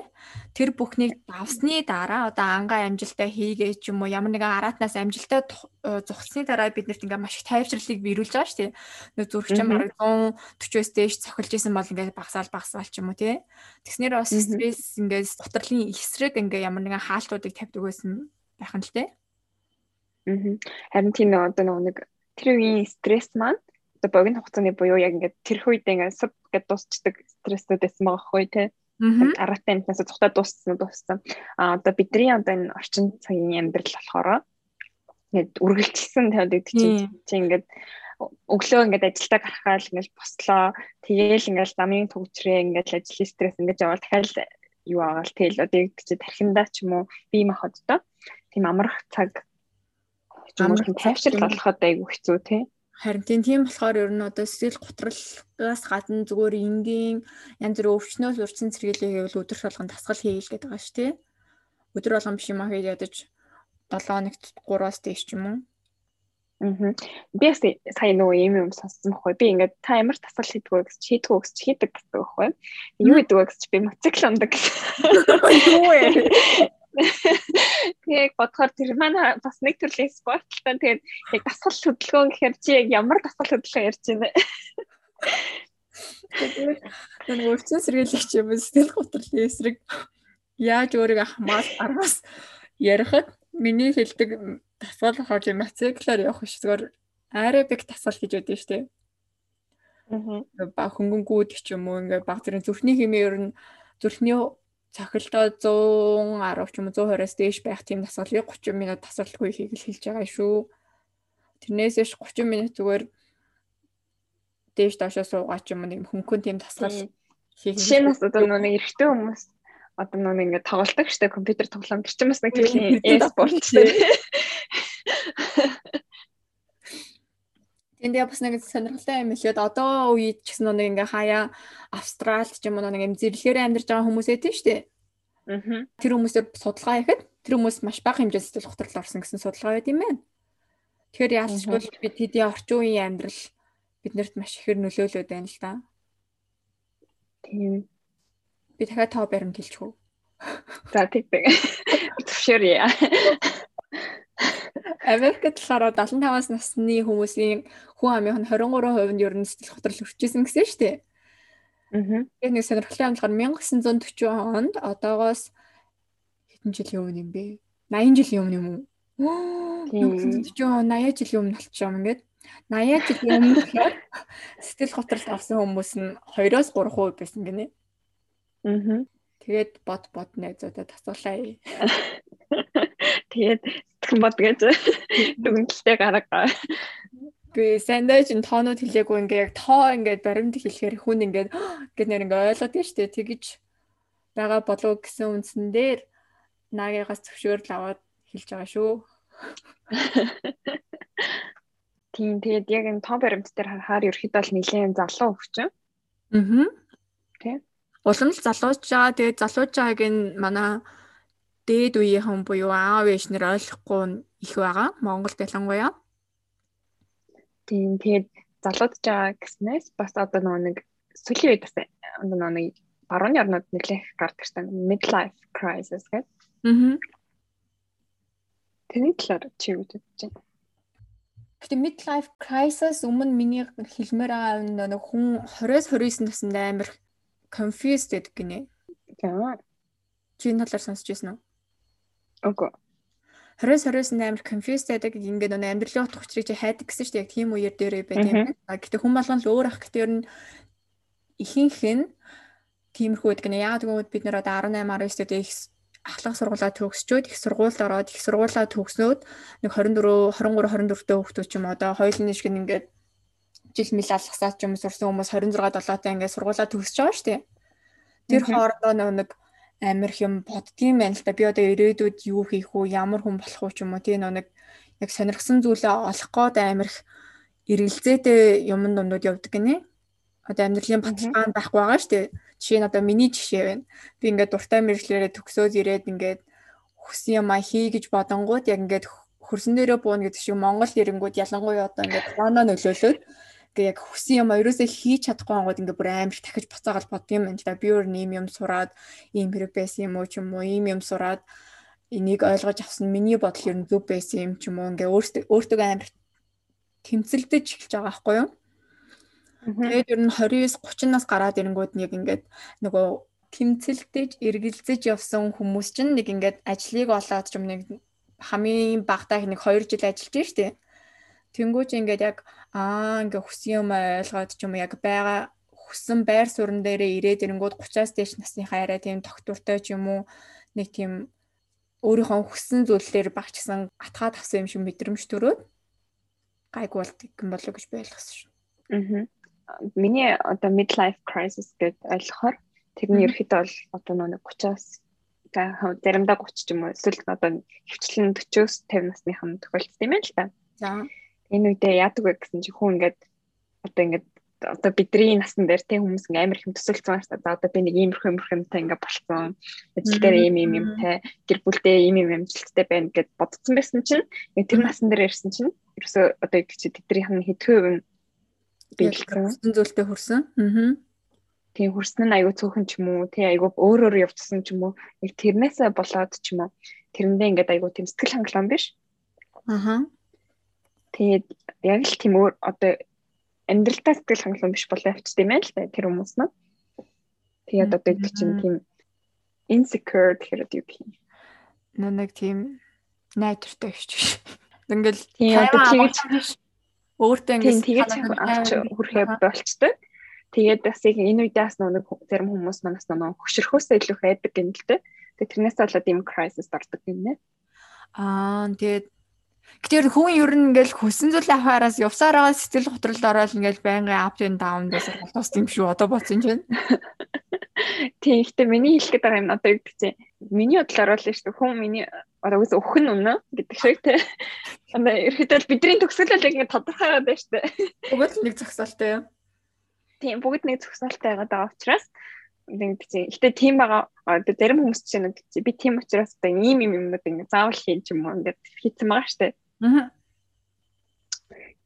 Тэр бүхнийг давсны дараа одоо ангаа амжилтаа хийгээ ч юм уу ямар нэгэн араатнаас амжилтаа э, зогссны дараа биднэрт ингээ маш их тайвшрлыг биелүүлж байгаа шүү дээ. Нэг зүрхчин бараг 140-оос дээш цохилж исэн бол ингээ багсаал багсаал ч юм уу тий. Тэгснээр бас стресс ингээ гутралын эсрэг ингээ ямар нэгэн хаалтуудыг тавьдаг байсан байх нь л тий. Харин тийм одоо нэг тэр үеийн стресс маань одоо богино хугацааны буюу яг ингээд тэр үед ингээд суд гэд дуусчдаг стрессүүд байсан байгаа хгүй тий. Араатай амтнаас цухтаа дууссан дууссан. А одоо бидний одоо энэ орчин цагийн амьдрал болохоор ингээд үргэлжилсэн тавьдаг чинь чи ингээд өглөө ингээд ажилдаа гарахаар ингээд бослоо. Тэгээл ингээд замын төгчрээ ингээд ажлын стресс ингээд явал дахиад юу аагаал тэгэл одоо яг чи тархиндаа ч юм уу бие махбодтой тийм амрах цаг юм уу тайвшрал болоход айгүй хэцүү тий. Харин тийм болохоор ер нь одоо сэтгэл готролгоос гадна зүгээр энгийн янз бүр өвчнөл урьдчилан сэргийлээ гэвэл өдөр болгон дасгал хийгээл гэдэг байгаа шүү тий. Өдөр болгон биш юм аа хийж ядаж 7 хоногт 3-аас дээш ч юм уу. Аа. Би сая нөгөө юм юм сонссон байхгүй. Би ингээд та ямар тасгал хийдгүү гэж хийдгүү гэж хийдэг гэдэг байхгүй. Юу гэдэг вэ гэж би мотоцикл ундаг. (laughs) Юу вэ? (laughs) Тэгээд бодохоор тэр манай бас нэг төрлийн спортлтой тэгээд яг дасгал хөдөлгөөн гэхээр чи яг ямар дасгал хөдөлгөөн ярьж байна вэ? Тэгээд нэг өвчин сэргийлэгч юм сэтгэл готрлын эсрэг яаж өөрийгөө хамгаал аргаас ярихад миний хэлдэг дасгал тийм мотоциклаар явах биш зүгээр аэробик дасгал гэж байдаг шүү дээ. Аа. Баг хөнгөнгүүд ч юм уу ингээ баг зэрэг зүрхний хэмээ ер нь зүрхний цохилдоо 110 ч юм уу 120-аас дээш байх тийм дасгалыг 30 минут тасралтгүй хийх хэлж байгаа шүү. Тэрнээс ш 30 минут зүгээр дээш доошоо суугаа ч юм уу нэг хөнгөн тийм дасгал хийх. Жишээ нь одоо нэг эрэгтэй хүмүүс одоо нэг ингэ тоглолдог штэ компьютер тоглоом чинь бас нэг (laughs) тийм e-sport (laughs) штэ. Тэндээ бас нэг сонирхолтой юм хэлээд одоо үед ч гэсэн нэг ингээ хаяа Австралид ч юм уу нэг юм зэрлэгээр амьдарч байгаа хүмүүс эдэн штэ. Аа. Тэр хүмүүсээр судалгаа хийхэд тэр хүмүүс маш бага хэмжээнд сэтгэл готрол орсон гэсэн судалгаа байт юм байна. Тэгэхээр яалтчгүй бид тэдний орчин үеийн амьдрал биднэрт маш ихээр нөлөөлөд байна л да. Тийм. Би дахиад тав баримт хэлчихв. За тэгдэг. Зөвшөөрье. Америкт болохоор 75-аас насны хүмүүсийн хүн амын 23% нь ер нь сэтгэл готрол өрчсөн гэсэн шүү дээ. Аа. Яг нэг сонирхолтой болохоор 1940 онд одоогоос хэдэн жилийн өмнө юм бэ? 80 жилийн өмнө юм уу? 1940 80 жилийн өмнө болчихоо юм ингээд 80 жилийн өмнө болохоор сэтгэл готрол авсан хүмүүс нь 2-3% байсан гинэ. Аа. Тэгээд бод бод найзуудад асуулаа. Тэгээд сэтгэн бод гэж дүгнэлтээ гаргаа. Би сандаж н тоонууд хэлээгүй ингээ яг тоо ингээд баримт хэлэхээр хүн ингээд (gasps) ингээд нэр ингээ ойлгоод шүү дээ. Тэгэж байгаа болов гэсэн үндсэн дээр наагаас зөвшөөрөл аваад хэлж байгаа шүү. (laughs) Тийм тэгээд яг энэ тоо баримт дээр харахаар ерөөхдөө л нэлээд залуу хөвчин. Аа. Тийм. Улам л залууж байгаа. Тэгээд залууж байгааг нь манай дээд үеийнхэн буюу аав ээж нар ойлгохгүй их байгаа. Монголд ялангуяа. Тийм тэгээд залуудж байгаа гэснээс бас одоо нэг сүүлийн үед бас одоо нэг барууны орнууд нэлээх гардаг штэ midlife crisis гэдэг. Аа. Тэний талаар чи юу гэж байна? Гэтэ midlife crisis өмнө миний хэлмээр байгаа нэг хүн 20-с 29 наснд амар confused гэдэг гинэ. За. Чи энэ талаар сонсч байсан уу? Үгүй. 20-20-с амар confused байдаг ингээд нэг амьдралын утга учирыг чи хайдаг гэсэн чинь яг тийм үеэр дээрээ байт юм. А гэтээ хүн болгон л өөр ах гэтээ ер нь ихэнх нь тиймэрхүү байдаг нэ. Яг тэгвэл бид нэр одоо 18 19 дэх их ахлах сургуулаа төгсчөөд их сургуульд ороод их сургуулаа төгснөөд нэг 24 23 24 дэх хүүхдүүд ч юм одоо хоёулын нэг шиг ингээд жил мэл алгасаад ч юм сурсан хүмүүс 26 7 таа ингээд сургуулаа төгсөж байгаа шүү дээ. Тэр хоорондоо нэг амар юм боддгийм байна л да. Би одоо ирээдүйд юу хийх үү, ямар хүн болох уу ч юм уу тийм нэг яг сонирхсан зүйлээ олох гээд амар их эргэлзээтэй юм дундууд явдаг гинэ. Одоо амьдралын баталгаанд байхгүй байгаа шүү дээ. Жишээ нь одоо миний жишээ байна. Би ингээд дуртай мэржлэрээ төгсөөд ирээд ингээд хүссэн юм а хий гэж бодонгууд яг ингээд хөрсөн дээрээ бууна гэдэг шиг Монгол ирэнгүүд ялангуяа одоо ингээд корона нөлөөлөөд Ингээ яг хүссэн юм ерөөсөө хийж чадахгүй ангууд ингээ бүр амар дахиж буцаагаад бодд юм байна. Би өөр нэм юм сураад ийм хэрэг байсан юм уу ч юм уу ийм юм сураад энийг ойлгож авсан миний бодол ер нь зөв байсан юм ч юм уу ингээ өөртөө өөртөө амар тэмцэлдэж эхэлж байгаа байхгүй юу? Тэгээд ер нь 29 30 нас гараад ирэнгүүд нэг ингээд нөгөө тэмцэлдэж эргэлзэж явсан хүмүүс чинь нэг ингээд ажлыг олоод ч юм нэг хамгийн багтаа нэг 2 жил ажиллаж штэ. Тэнгүүч ингээд яг аа ингээ хүссэн юм ойлгоод ч юм уу яг байгаа хүссэн байр суурин дээрээ ирээд ирэнгүүд 30-аас дээш насныхаа арай тийм доктортой ч юм уу нэг тийм өөрийнхөө хүссэн зүйлээр багчсан атгаад авсан юм шиг мэдрэмж төрөөд гайгүй болдог юм болов гэж би ойлгосон шүү. Аа. Миний одоо midlife crisis гэж ойлгохоор тэр нь ерөөхдөө бол одоо нэг 30-аас заримдаа 30 ч юм уу эсвэл одоо хөвчлэн 40-оос 50 насныхан тохиолдсон юм байна л та. За энэ үедээ яадаг вэ гэсэн чи хүн ингээд одоо ингээд одоо бидний насн дээр тийм хүмүүс ингээ амар их төсөлцсөн байна. За одоо би нэг иймэрхүү иймэрхүүтэй ингээ болцсон. Ажил дээр ийм ийм юмтай, гэр бүлдээ ийм ийм амжилттай байна гэд бодсон байсан чинь тэр насн дээр ирсэн чинь ерөөсөө одоо их чи тэдний хан хэдхэн хувь нь биелсэн зүйлтэй хүрсэн. Аа. Тийм хүрсэн нь айгүй цөөхөн ч юм уу, тий айгүй өөр өөр явцсан ч юм уу. Яг тэрнээсээ болоод ч юм уу. Тэрэндээ ингээд айгүй тийм сэтгэл хангалуун биш. Аа Тэгээд яг л тийм өөр одоо амьдралтаа сэтгэл хангалуун биш болоо явцдаг юм байна л тэр хүмүүс нь. Тэгээд одоо их чинь тийм insecure гэхээр юу гэх юм. Нэг тийм найдвартай гэж биш. (laughs) Ингээл тийм одоо тэгж өөртөө ингээд тэгж авч хүрхээ болчтой. Тэгээд бас яг энэ үедээ бас нэг зарим хүмүүс манаас нэг хөшөрхөөсөө илүү хайдаг юм л дээ. Тэгээд тэрнээс болоод ийм crisis ордог юм нэ. Аа тэгээд гэтэр хүн ер нь ингээл хөсөн зүйл авахаараас явсараа сэтгэл готролд ороод ингээл байнгын up and down дээр сургалт тус юм шүү одоо бодсон чинь. (laughs) Тийм ихтэй миний хэлэх гээд байгаа юм одоо юу гэдэг чинь миний бодлоор л шүү хүн миний одоо үс өхөн үнэ гэдэг шиг те. (laughs) Одоо ерөөдөө бидний төгсгөл яг ингэ тодорхой байдаг шүү. Бүгд нэг зогсоолтой юм. Тийм бүгд нэг зогсоолтой байгаа учраас нэг тийм гэтээ тийм байгаа одоо зарим хүмүүс чинь нэг би тийм учраас одоо ийм юм юмнууд ингэ заавал хийн ч юм уу ингээд хийцэн байгаа штэ. Аа.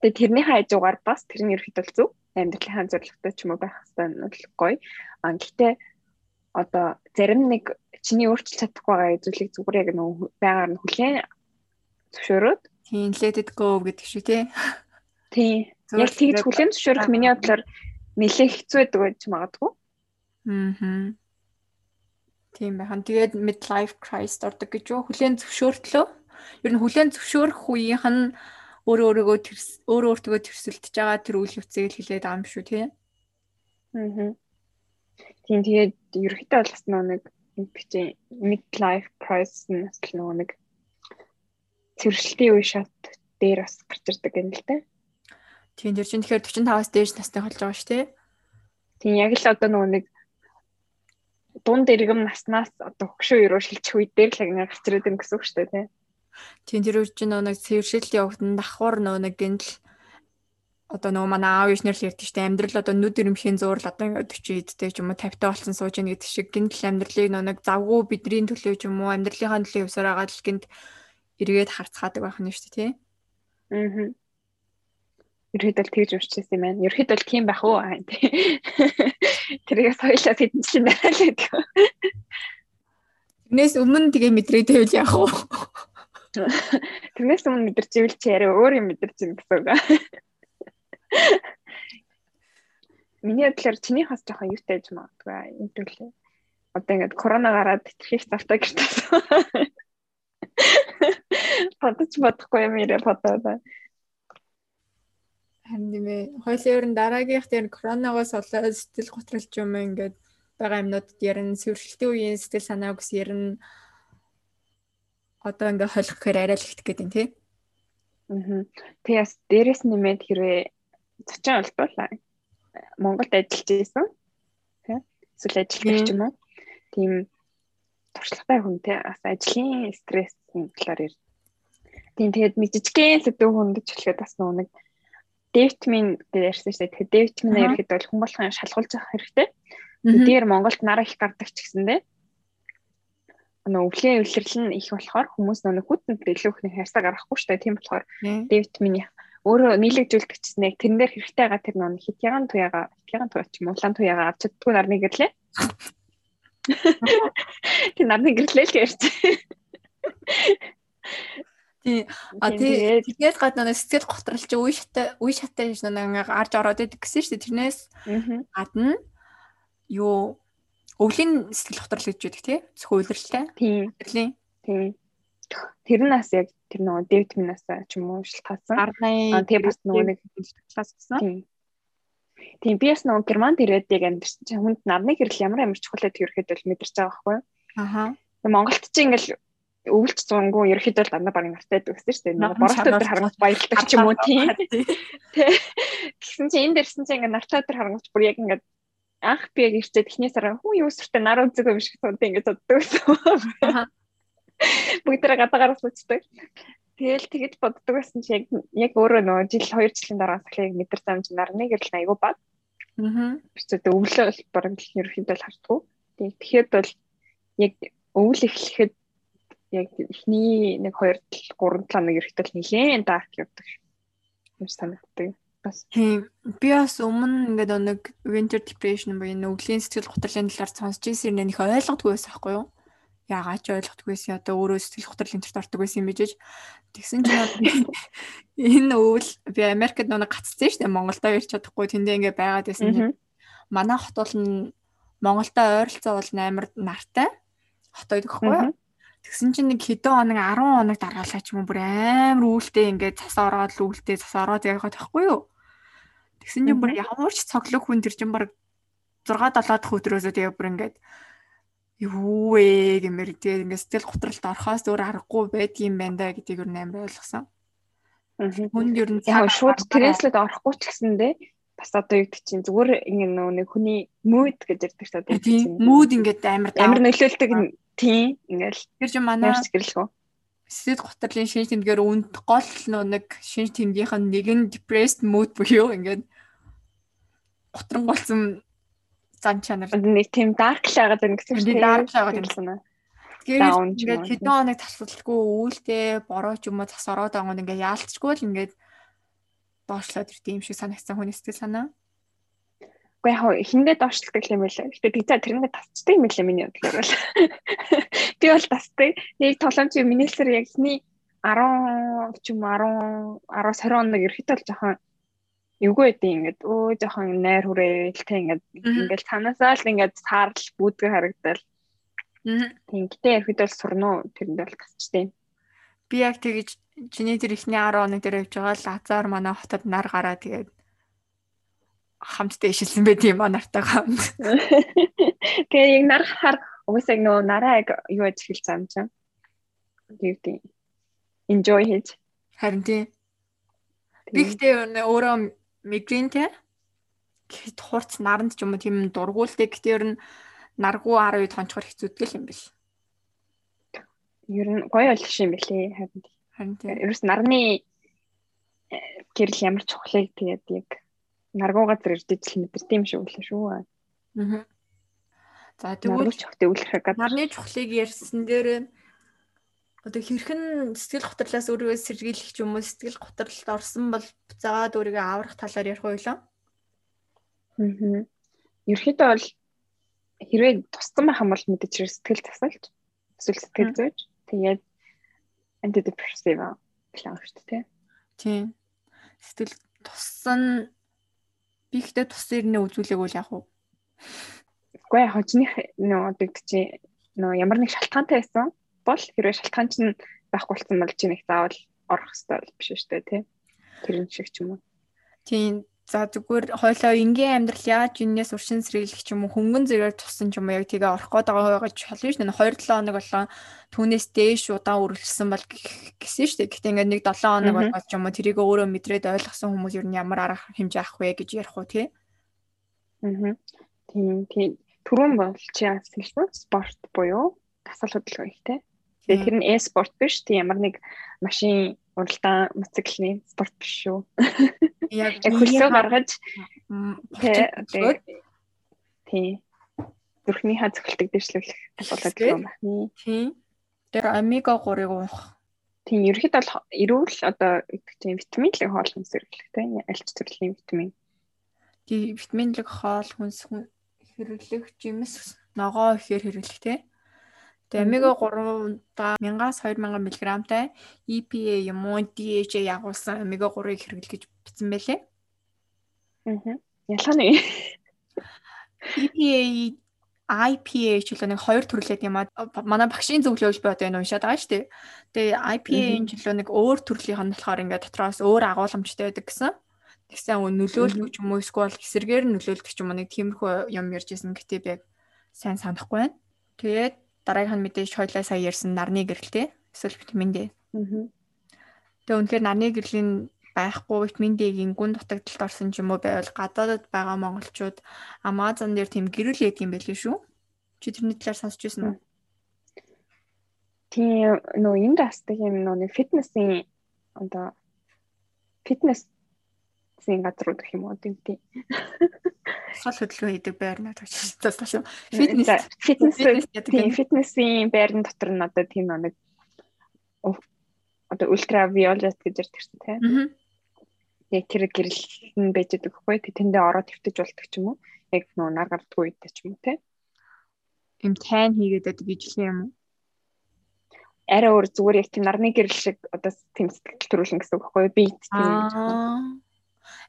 Тэгээ тэрний хажуугаар бас тэр нь ерөөхдөө зөв амьдралын зорилготой ч юм уу байх хэвээр нь л гоё. А гэтээ одоо зарим нэг чиний өөрчилж чадахгүй байгаа зүйлийг зүгээр яг нөгөө байгаар нь хүлээн зөвшөөрөөд тийм let it go гэдэг шүү тий. Тийм. Яг тэгж хүлээн зөвшөөрөх миний бодлоор нэлээ хэцүү байдаг байж магадгүй. Аа. Тийм байна. Тэгээд midlife crisis ордог гэж юу? Хүлээн зөвшөөртлөө. Ер нь хүлээн зөвшөөрөх үеийнх нь өөрөө өөрийгөө өөрөө өөртөө төрсөлдөж байгаа тэр үйл явцыг л хэлээд байгаа юм шүү тий. Аа. Тийм тэгээд ерөөхдөө бол бас нэг бичээ midlife crisis нь бас нөгөө нэг цэвэрлэлтийн үе шат дээр бас гарч ирдэг юм л дээ. Тийм тэр чинь тэгэхээр 45-аас дээш настай болж байгаа шүү дээ. Тийм яг л одоо нөгөө нэг дунд иргэм наснаас одоо хөкшөө өрөө шилжих үед дээр л ингэ гарч ирээд юм гэсэн үг шүү дээ. Тийм тэр үр чинь нэг цэвэршилт явагдана давхар нөгөө нэг гинл одоо нөгөө манай аав ишнэр л ярьдаг шүү дээ амьдрал одоо нүд ирэмхийн зуурл одоо ингээд 40 эдтэй ч юм уу 50 таа болсон сууж ийн гэдэг шиг гинтл амьдралыг нөгөө нэг завгүй бидний төлөө ч юм уу амьдралынхаа төлөө явсаар байгаа л гинт эргээд харцгаадаг байх нь шүү дээ тий. Аа ерөөдөл тэгж урчсан юм байна. Ерөөдөл тийм байх уу? (laughs) Тэрийг соёлоо хэдэн чинь дараа л гэдэг. Тэрнээс өмнө тэгээ мэдрээд байвал яах вэ? (laughs) Тэрнээс өмнө мэдэрч ивэл чи яриа өөр юм мэдэрч юм гэсэн үг. (laughs) Миний бодлоор чиний хас жоохон юутай гэж магадгүй энэ төлөө. Одоо ингээд корона гараад итгэх завтай гэртээ. Бодож бодохгүй юм ирээ бодоод. Харин тийм ээ. Хоёлын ер нь дараагийнх дээр коронавигоос болоод сэтгэл готролч юм ингээд байгаа юмнуудад ярина, сэрвэрлтийн үеийн сэтгэл санааг ус ярина. Одоо ингээд холих гэхээр арай л ихтэх гэдэг юм тий. Аа. Тэгээс дээрэс нэмээд хэрвээ зочин олдвол Монголд ажиллаж байсан. Тий. Эсвэл ажиллах юм уу? Тийм туршлагатай хүнтэй бас ажлын стрессийн талаар ярь. Тийм тэгээд мэдчихгэн сэдв хүндэж хэлэхэд бас нэг Дэвтмин гэж ярьсан шүү дээ. Тэгэхээр дэвтмин ерхэд бол хүн болгон шалгуулж авах хэрэгтэй. Эдгээр Монголд нараа их гардаг ч гэсэндээ нөө өвлийн өвлөрлөл нь их болохоор хүмүүс нөө хүтэнд илүү их хайрсаа гаргахгүй шүү дээ. Тийм болохоор дэвтмин өөрөө нийлэгжүүлдэг чинь яг тэрэн дээр хэрэгтэй байгаа тэр нөө хитяган туяага хитяган туяа ч юм уу улаан туяага авч чаддгүй нарны гэрлээ. (laughs) Тэр нарны гэрлээ л ярьж. Тий. А тэгээд гадна нэг сэтгэл готролч үе шатай үе шатай гэж нэг арж ороод идэг гэсэн шүү дээ. Тэрнээс гадна юу өвлийн сэтгэл готрол гэж үүдэг тий. Зөвхөн үйлрэлтэй. Тий. Тий. Тэр нь бас яг тэр нөгөө Дэвид минаас ч юм уу шилтгаасан. Аа тий бас нөгөө нэг шилтгаасан. Тий. Тийм би бас нөгөө Германд ирээд яг амьдэрсэн чинь хүнд нарны гэрэл ямар амар чухал ирэхэд бол мэдэрч байгаа байхгүй юу? Аха. Монголд чи ингээл өвлж зунгуу ерөөхдөө дандаа баг нартай дүүсэн шүү дээ. Боролт өдр харангуйч баярлдаг ч юм уу тийм. Тэ. Тэгсэн чинь энэ дэрсэн чинь ингээ нартай өдр харангуйч бүр яг ингээ анх би яг ирчээд эхнээс дараа хүн юу сүртэй нар үзэг юм шиг тунтай ингээ боддог гэсэн. Бүгдээ гадаагаар сууцдаг. Тэгэл тэгэж боддог байсан чи яг яг өөрөө нөгөө жил 2 жилийн дараа сахлыг мэдэр замж нарны гэрэл айгу бат. Аа. Бичээд өвлөө бол бараг ерөөхдөө л хардггүй. Тэгэхээр бол яг өвөл эхлэхэд яг эхний нэг 2 3 7 нэг эрэхтэл нилээн дарк явдаг. Юм санагддаг. Бас. Тийм би бас өмнө ингээд нэг winter depression буюу нүглийн сэтгэл гутралын талаар сонсч ирсэн юм. Нэх ойлгодгүй байсан байхгүй юу? Яагаад ч ойлгохдгүйсэн одоо өөрөө сэтгэл готрол интерт ордог байсан юм bijж тэгсэн чинь (laughs) энэ өвөл би Америкт нэг гацсан шүү дээ. Монголдо ирч чадахгүй. Тэндээ ингээд байгаад байсан чинь манай хот бол Монголтой ойролцоо бол амар нартай. Хот байдаг байхгүй юу? Тэгсэн чинь нэг хэдэн хоног 10 хоног дараалаа ч юм уу бүр амар үүлтэй ингээд цас ороод үүлтэй цас ороод яваад байхгүй юу? Тэгсэн чинь бүр ямар ч цоглог хүн тэр чинь баг 6 7 дахь өдрөөсөө тэгээ бүр ингээд юу вэ гэмээр тэгээ ингээд сэтгэл готролд орхоос өөр аргагүй байдгийм байна да гэдгийг юу нээр ойлгосон. Хүн ер нь яг шууд стresслэд орохгүй ч гэсэндээ бас одоо юу гэдэг чинь зүгээр ингэ нэг хүний mood гэж ярьдаг шүү дээ. Тийм mood ингээд амар амар нөлөөлдөг тийм ингээл тэр чинь манай гэрэлхүү. Сэд готрлын шинж тэмдгээр үнд гол нэг шинж тэмдгийнх нь нэг нь depressed mood буюу ингээд готрон болсон зан чанар. Нэг тийм dark л байгаа юм гэсэн чинь dark л байгаа юм байна. Тэгээд ингээд хэдэн хоног тасалдалгүй үүлдээ бороо ч юм уу цас ороод байгаа юм ингээд яалтчгүй л ингээд доошлоод ирт юм шиг санагдсан хүний сэтгэл санаа. Гэхдээ яг хиндээ доошлдог юм байлаа. Гэтэ би за тэрнээ тасчдаг юм байлаа миний бодлоор бол. (laughs) Би бол тасдаг. Нэг толомч минэлсэр яг хний 10 ч юм 10 10 20 оног ирэхэд бол жоохон эвгүй байдیں۔ Ингээд өө жоохон найр хүрээлтэй ингээд ингээд цаанаасаа л ингээд саарл бүүдгэ харагдал. Тийм гэтээ ирэхэд бол сурно тэрэнд бол тасчдаг. Би яг тэгэж чиний тэр ихний 10 хоног дээр явж байгаа л азар манай хотод нар гараа тэгээд хамтдаа ишилсэн байт юм аа нартайгаа. (laughs) Тэгээд яг нар хаар угсаа нөө нараа яг юу аж хэлсэн юм чинь. Гэвтий. Enjoy хийж. Харин тийм. Би гэхдээ өөрөө мигрэнтэй гэхэд хурц наранд ч юм уу тийм дургуулдаг гэхдээ ер нь наргуу 10 үед хончгоор хэцүүдгэл юм биш. Ер нь гоё болох юм бэлээ харин. Харин тийм. Ерөөс нарны э, гэрэл ямар чухлыг тэгээд яг наргуу газар ирдэж л мэдэрдэг юм шиг үлээ шүү. Аа. За тэгвэл чухлыг үлрэх гэдэг. Нарны чухлыг ярьсан дээр одоо хэрхэн сэтгэл готрлоос өөрийгөө сэргийлэх юм уу сэтгэл готролд орсон бол заагаад өөрийгөө аврах талаар ярих байлаа. Аа. Ерөөхдөө бол хэрвээ туссан байх юм бол мэдээж сэтгэл засалж эсвэл сэтгэл зүйж тэгээд антидепрессива план шүү дээ. Тийм. Сэтгэл туссан би ихтэй тус ирнэ үзүүлээгүй л яг уу. Үгүй яг хожных нөө одоо чи нөө ямар нэг шалтгаантай байсан бол хэрвээ шалтгаан чинь байхгүй болсон бол чи нэг заавал орох хэрэгтэй биш шүү дээ тий. Тэр шиг ч юм уу. Тийм За зүгээр хойлоо энгийн амьдрал яаж юунаас уршин сэргийлэх юм уу хөнгөн зэрэг туссан ч юм яг тэгээ орох гээд байгаа гэж холно шүү дээ. 2 7 хоног болоо түүнээс дээш удаан үргэлжлсэн бол гэсэн шүү дээ. Гэхдээ ингээд нэг 7 хоног болгож ч юм уу тэрийг өөрөө мэдрээд ойлгосон хүмүүс нь ямар арга хэмжээ авах вэ гэж ярих уу тий. Аа. Тийм тийм. Түрүүн бол чи асуулсан спорт буюу тасал хөдөлгөөн их тий. Тэгээ тэр нь e-спорт биш тийм ямар нэг машин уралдаан мотоциклны спорт биш шүү. Яг хөлсөө гаргаж тий. Зүрхний ха зөвхөлтөг дэвшлүүлэх болоод юм байна. Тий. Тэр омега 3-ыг уух. Тийм, ерөөхдөө бол эрүүл одоо гэдэг чинь витаминлэг хоол хүнс хэрэглэхтэй аль ч төрлийн витамин. Тий, витаминлэг хоол хүнс хэрэглэх жимс ногоо ихээр хэрэглэхтэй. Тэгээ омега 3-да 1000-аас 2000 мг-тай EPA юм уу DHA ягуулсан омега 3-ыг хэрэглэх гэж бичсэн байлээ. Аа. Ялгаа нь EPA IPA ч л нэг хоёр төрлөөд юм аа. Манай багшийн зөвлөөл би одоо энэ уншаад байгаа шүү дээ. Тэгээ IPA-ийн ч л нэг өөр төрлийнх нь болохоор ингээд дотроос өөр агуулмжтай байдаг гэсэн. Тэгсэн нөлөөлөх юм уу эсвэл эсэргээр нөлөөлөх юм уу нэг тиймэрхүү юм ярьжсэн гэтээ би яг сайн санахгүй байна. Тэгээд дараагийнх нь мэдээж хоёлаа сая ярьсан нарны гэрэлтэй эсвэл витамин D. Тэгээ үнэхээр нарны гэрлийн байхгүй витамин D-ийн гүн дутагдалд орсон ч юм уу байвал гадаадд байгаа монголчууд Amazon дээр тийм гэрэл яд юм байл шүү. Чи тэрний талаар сонсч байсан уу? Тийм нөө энд асдаг юм нөө фитнесийн одоо фитнес зин газрууд гэх юм уу тийм тийм. Сул хөдөлгөөн хийдэг байр наа гэж тасаа шүү. Фитнес фитнес тийм фитнесийн байрны дотор нь одоо тийм нэг одоо ультравиолет гэж ярьдаг тийм. Яг тэр гэрэл нь байж байгаа хгүй тэндээ ороод твтэж болдог ч юм уу. Яг нөө нар гардгүй үедээ ч юм уу тийм. Им тайн хийгээд байдаг ижлэн юм уу? арай өөр зүгээр яг тийм нарны гэрэл шиг одоо тийм сэтгэл төрүүлнэ гэсэн үг байхгүй би тийм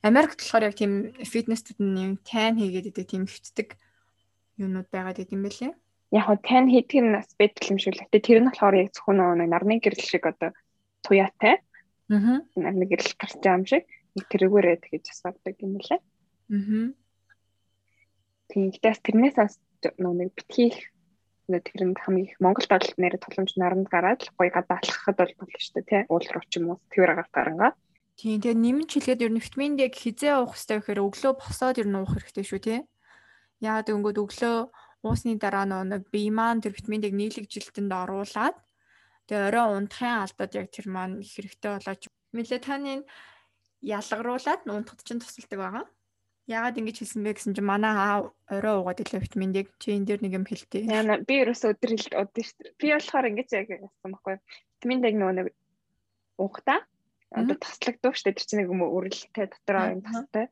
Америкт болохоор яг тийм фитнестэд нь юм тайн хийгээд идэг тийм хөвтдөг юмнууд байгаад идэм байлээ. Яг нь тайн хийдэг нь бас байдаг юм шиг л. Гэтэ тэр нь болохоор яг зөвхөн нэг нарны гэрэл шиг одоо туяатай. Аа. Нарны гэрэл гарч байгаа юм шиг. нэг тэрэгээрээ тэгэж асуудаг юм лээ. Аа. Тэгээс тэрнээс нэг битгий тэр нь хамгийн их Монголд бол нэр туламж наранд гараад гоё гадаа алхахад бол болно шүү дээ тий. Уул руу ч юм уу тэр агаар гарангаа. Тийм тэгээ нэмэн чилгээд ер нь витамин D-г хизээ уух хэрэгтэй гэхээр өглөө босоод ер нь уух хэрэгтэй шүү тий. Яагаад гэвэл өглөө уусны дараа нэг бие маань тэр витамин D-г нийлэг жилтэнд оруулаад тэгээ орой унтахын алдад яг тэр маань их хэрэгтэй болооч мелатонин ялгаруулад унтахад чинь тусалдаг байгаа. Яагаад ингэж хэлсэн бэ гэсэн чинь манай аа орой уугаад илээ витамин D чи энэ дээр нэг юм хэлтий. Яна би ерөөсөө хэл удаа шүү дээ. Би болохоор ингэж яг яасан байхгүй. Витамин D нөгөө нэг уухтаа одоо таслагддаг шүү дээ. Тэр чинь нэг юм үрэлтэй дотроо юм тастай.